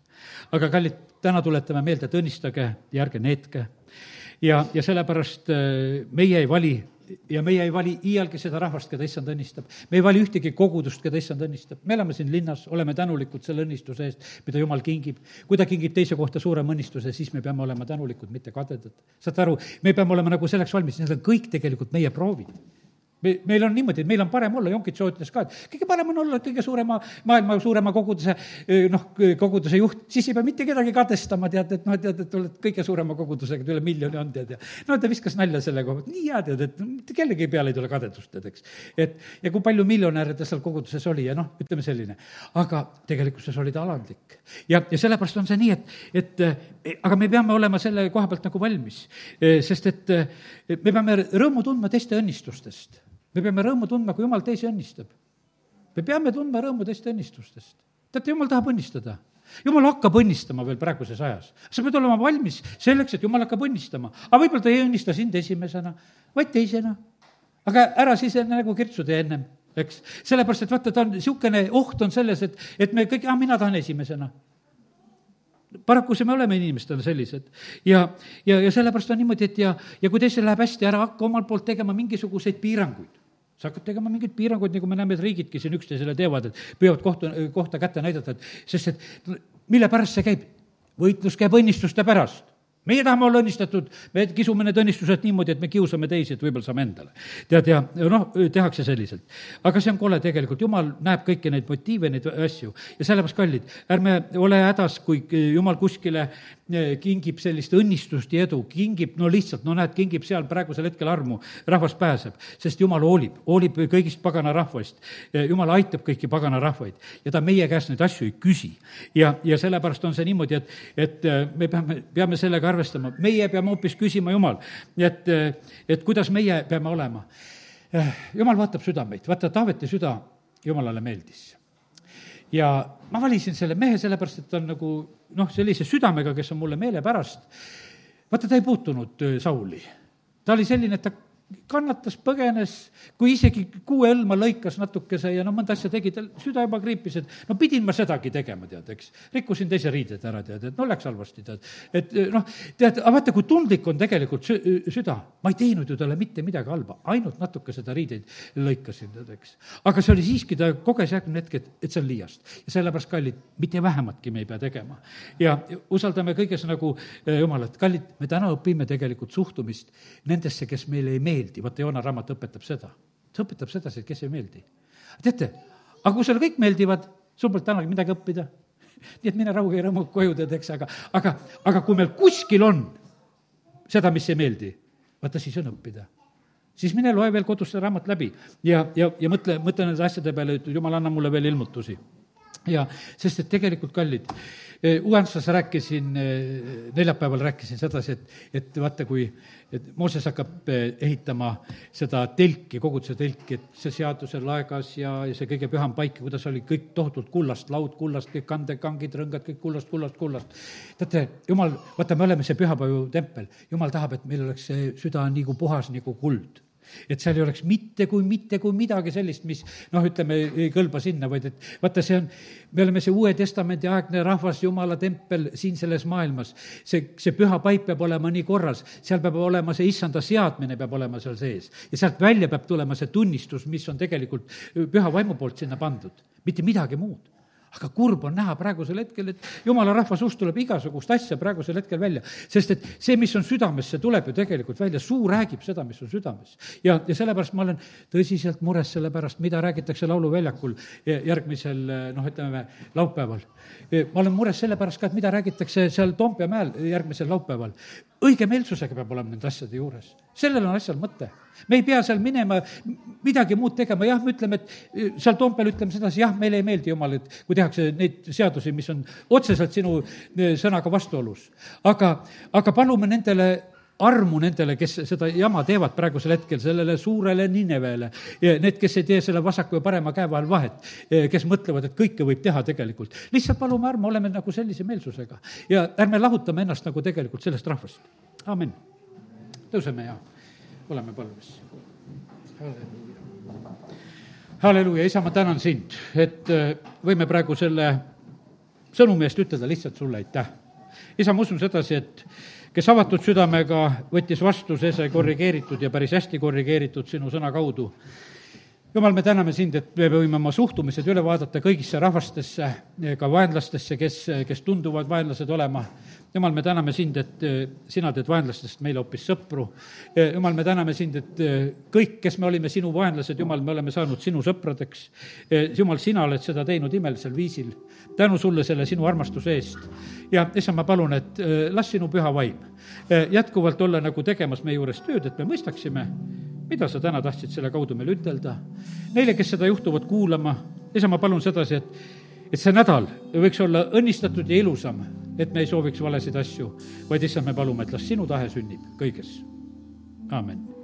aga kallid, täna tuletame meelde, et õnnistage ja ärge neetke ja, ja sellepärast äh, meie ei vali ja meie ei vali iialgi seda rahvast, keda issand õnnistab. me ei vali ühtegi kogudust, keda issand õnnistab. me elame siin linnas, oleme tänulikud selle õnnistuse eest, mida jumal kingib. kui ta kingib teise kohta suurema õnnistuse, siis me peame olema tänulikud, mitte kadedad. saate aru, me peame olema nagu selleks valmis, need on kõik tegelikult meie proovid me, meil on niimoodi, et meil on parem olla, Jonkitso ütles ka, et kõige parem on olla kõige suurema, maailma suurema koguduse noh, koguduse juht, siis ei pea mitte kedagi kadestama, tead, et noh, tead, et oled kõige suurema kogudusega, üle miljoni on, tead, ja no ta viskas nalja selle koha pealt, nii hea, tead, et mitte kellegi peale ei tule kadedust, tead, eks. et ja kui palju miljonäre ta seal koguduses oli ja noh, ütleme selline. aga tegelikkuses oli ta alandlik. ja, ja sellepärast on see nii, et, et aga me peame olema selle koha pealt nagu valmis, sest et me peame rõõmu tundma teiste õnnistustest me peame rõõmu tundma, kui jumal teisi õnnistab. me peame tundma rõõmu teiste õnnistustest. teate, jumal tahab õnnistada. jumal hakkab õnnistama veel praeguses ajas. sa pead olema valmis selleks, et jumal hakkab õnnistama. aga võib-olla ta ei õnnista sind esimesena, vaid teisena. aga ära siis nagu kirtsu tee ennem, eks. sellepärast, et vaata, ta on, niisugune oht on selles, et, et me kõik, aa, mina tahan esimesena paraku see me oleme inimestena sellised. ja, ja, ja sellepärast on niimoodi, et ja, ja kui teisel läheb hästi, ära hakka omalt poolt tegema mingisuguseid piiranguid sa hakkad tegema mingeid piiranguid, nagu me näeme, et riigidki siin üksteisele teevad, et püüavad kohta, kohta kätte näidata, et sest et mille pärast see käib? võitlus käib õnnistuste pärast meie tahame olla õnnistatud, me kisume need õnnistused niimoodi, et me kiusame teisi, et võib-olla saame endale. tead, ja noh, tehakse selliselt. aga see on kole tegelikult, jumal näeb kõiki neid motiive, neid asju ja sellepärast, kallid, ärme ole hädas, kui jumal kuskile eh, kingib sellist õnnistust ja edu, kingib, no lihtsalt, no näed, kingib seal praegusel hetkel armu, rahvas pääseb, sest jumal hoolib, hoolib kõigist pagana rahvast. Eh, jumal aitab kõiki pagana rahvaid ja ta meie käest neid asju ei küsi. ja, ja sellepärast on see niimoodi, et, et eh, me peame, peame sellega arvestama, arvestama, meie peame hoopis küsima Jumal, et, et kuidas meie peame olema. Jumal vaatab südameid, vaata Taaveti süda Jumalale meeldis. ja ma valisin selle mehe sellepärast, et ta on nagu noh, sellise südamega, kes on mulle meelepärast. vaata, ta ei puutunud Sauli ta oli selline, et ta kannatas, põgenes, kui isegi kuue õlma lõikas natukese ja no mõnda asja tegi, tal süda juba kriipis, et no pidin ma sedagi tegema, tead, eks. rikkusin teise riided ära, tead, et no läks halvasti, tead. et noh, tead, aga vaata, kui tundlik on tegelikult sü-, süda. Ma ei teinud ju talle mitte midagi halba, ainult natuke seda riideid lõikasin, tead, eks. aga see oli siiski, ta koges järgmine hetk, et, et see on liiast. ja sellepärast, kallid, mitte vähematki me ei pea tegema. ja usaldame kõiges nagu eh, Jumalat, kallid, me täna õpime tegelikult suhtumist nendesse, kes meile ei meeldi vaata Joona raamat õpetab seda. see õpetab sedasi, kes ei meeldi. teate, aga kui sulle kõik meeldivad, sul polnud tänagi midagi õppida. nii et mine rahuga ja rõõmu koju, tead, eks, aga, aga, aga kui meil kuskil on seda, mis ei meeldi, vaata siis on õppida siis mine loe veel kodus see raamat läbi ja, ja, ja mõtle, mõtle nende asjade peale, et jumal, anna mulle veel ilmutusi. Ja sest, et tegelikult, kallid, Uuendustes rääkisin, neljapäeval rääkisin sedasi, et, et vaata, kui et Mooses hakkab ehitama seda telki, koguduse telki, et see seaduse laegas ja, ja see kõige püham paik, kuidas oli kõik tohutult kullast, laud kullast, kõik kandekangid, rõngad, kõik kullast, kullast, kullast. teate, jumal, vaata, me oleme see pühapäeva tempel, jumal tahab, et meil oleks see süda nagu puhas nagu kuld et seal ei oleks mitte kui mitte kui midagi sellist, mis noh, ütleme, ei kõlba sinna, vaid et vaata, see on, me oleme see Uue Testamendi aegne rahvas, Jumala tempel siin selles maailmas. see, see püha paip peab olema nii korras, seal peab olema see issanda seadmine peab olema seal sees. ja sealt välja peab tulema see tunnistus, mis on tegelikult püha vaimu poolt sinna pandud, mitte midagi muud aga kurb on näha praegusel hetkel, et jumala rahva suust tuleb igasugust asja praegusel hetkel välja. sest et see, mis on südames, see tuleb ju tegelikult välja, suu räägib seda, mis on südames. ja, ja sellepärast ma olen tõsiselt mures selle pärast, mida räägitakse Lauluväljakul järgmisel noh, ütleme laupäeval. ma olen mures selle pärast ka, et mida räägitakse seal Toompea mäel järgmisel laupäeval õigemeelsusega peab olema nende asjade juures. sellel on asjal mõte. me ei pea seal minema midagi muud tegema, jah, me ütleme, et seal Toompeal ütleme sedasi, jah, meile ei meeldi jumal, et kui tehakse neid seadusi, mis on otseselt sinu eh, sõnaga vastuolus. aga, aga palume nendele armu nendele, kes seda jama teevad praegusel hetkel, sellele suurele Ninevele. Need, kes ei tee selle vasaku ja parema käe vahel vahet, kes mõtlevad, et kõike võib teha tegelikult. lihtsalt palume armu, oleme nagu sellise meelsusega ja ärme lahutame ennast nagu tegelikult sellest rahvast. amin. tõuseme ja oleme palves. halleluuja. isa, ma tänan sind, et äh, võime praegu selle sõnumi eest ütelda lihtsalt sulle aitäh. isa, ma usun sedasi, et kes avatud südamega võttis vastu, see sai korrigeeritud ja päris hästi korrigeeritud sinu sõna kaudu. jumal, me täname sind, et me võime oma suhtumised üle vaadata kõigisse rahvastesse, ka vaenlastesse, kes, kes tunduvad vaenlased olema. Jumal, me täname sind, et eh, sina teed vaenlastest meile hoopis sõpru. Eh, jumal, me täname sind, et eh, kõik, kes me olime sinu vaenlased, jumal, me oleme saanud sinu sõpradeks. jumal, sina oled seda teinud imelisel viisil. tänu sulle selle sinu armastuse eest ja issand, ma palun, et äh, las sinu püha vaim äh, jätkuvalt olla nagu tegemas meie juures tööd, et me mõistaksime, mida sa täna tahtsid selle kaudu meile ütelda. Neile, kes seda juhtuvad kuulama, issand, ma palun sedasi, et, et see nädal võiks olla õnnistatud ja ilusam, et me ei sooviks valesid asju, vaid issand, me palume, et las sinu tahe sünnib kõiges. aamen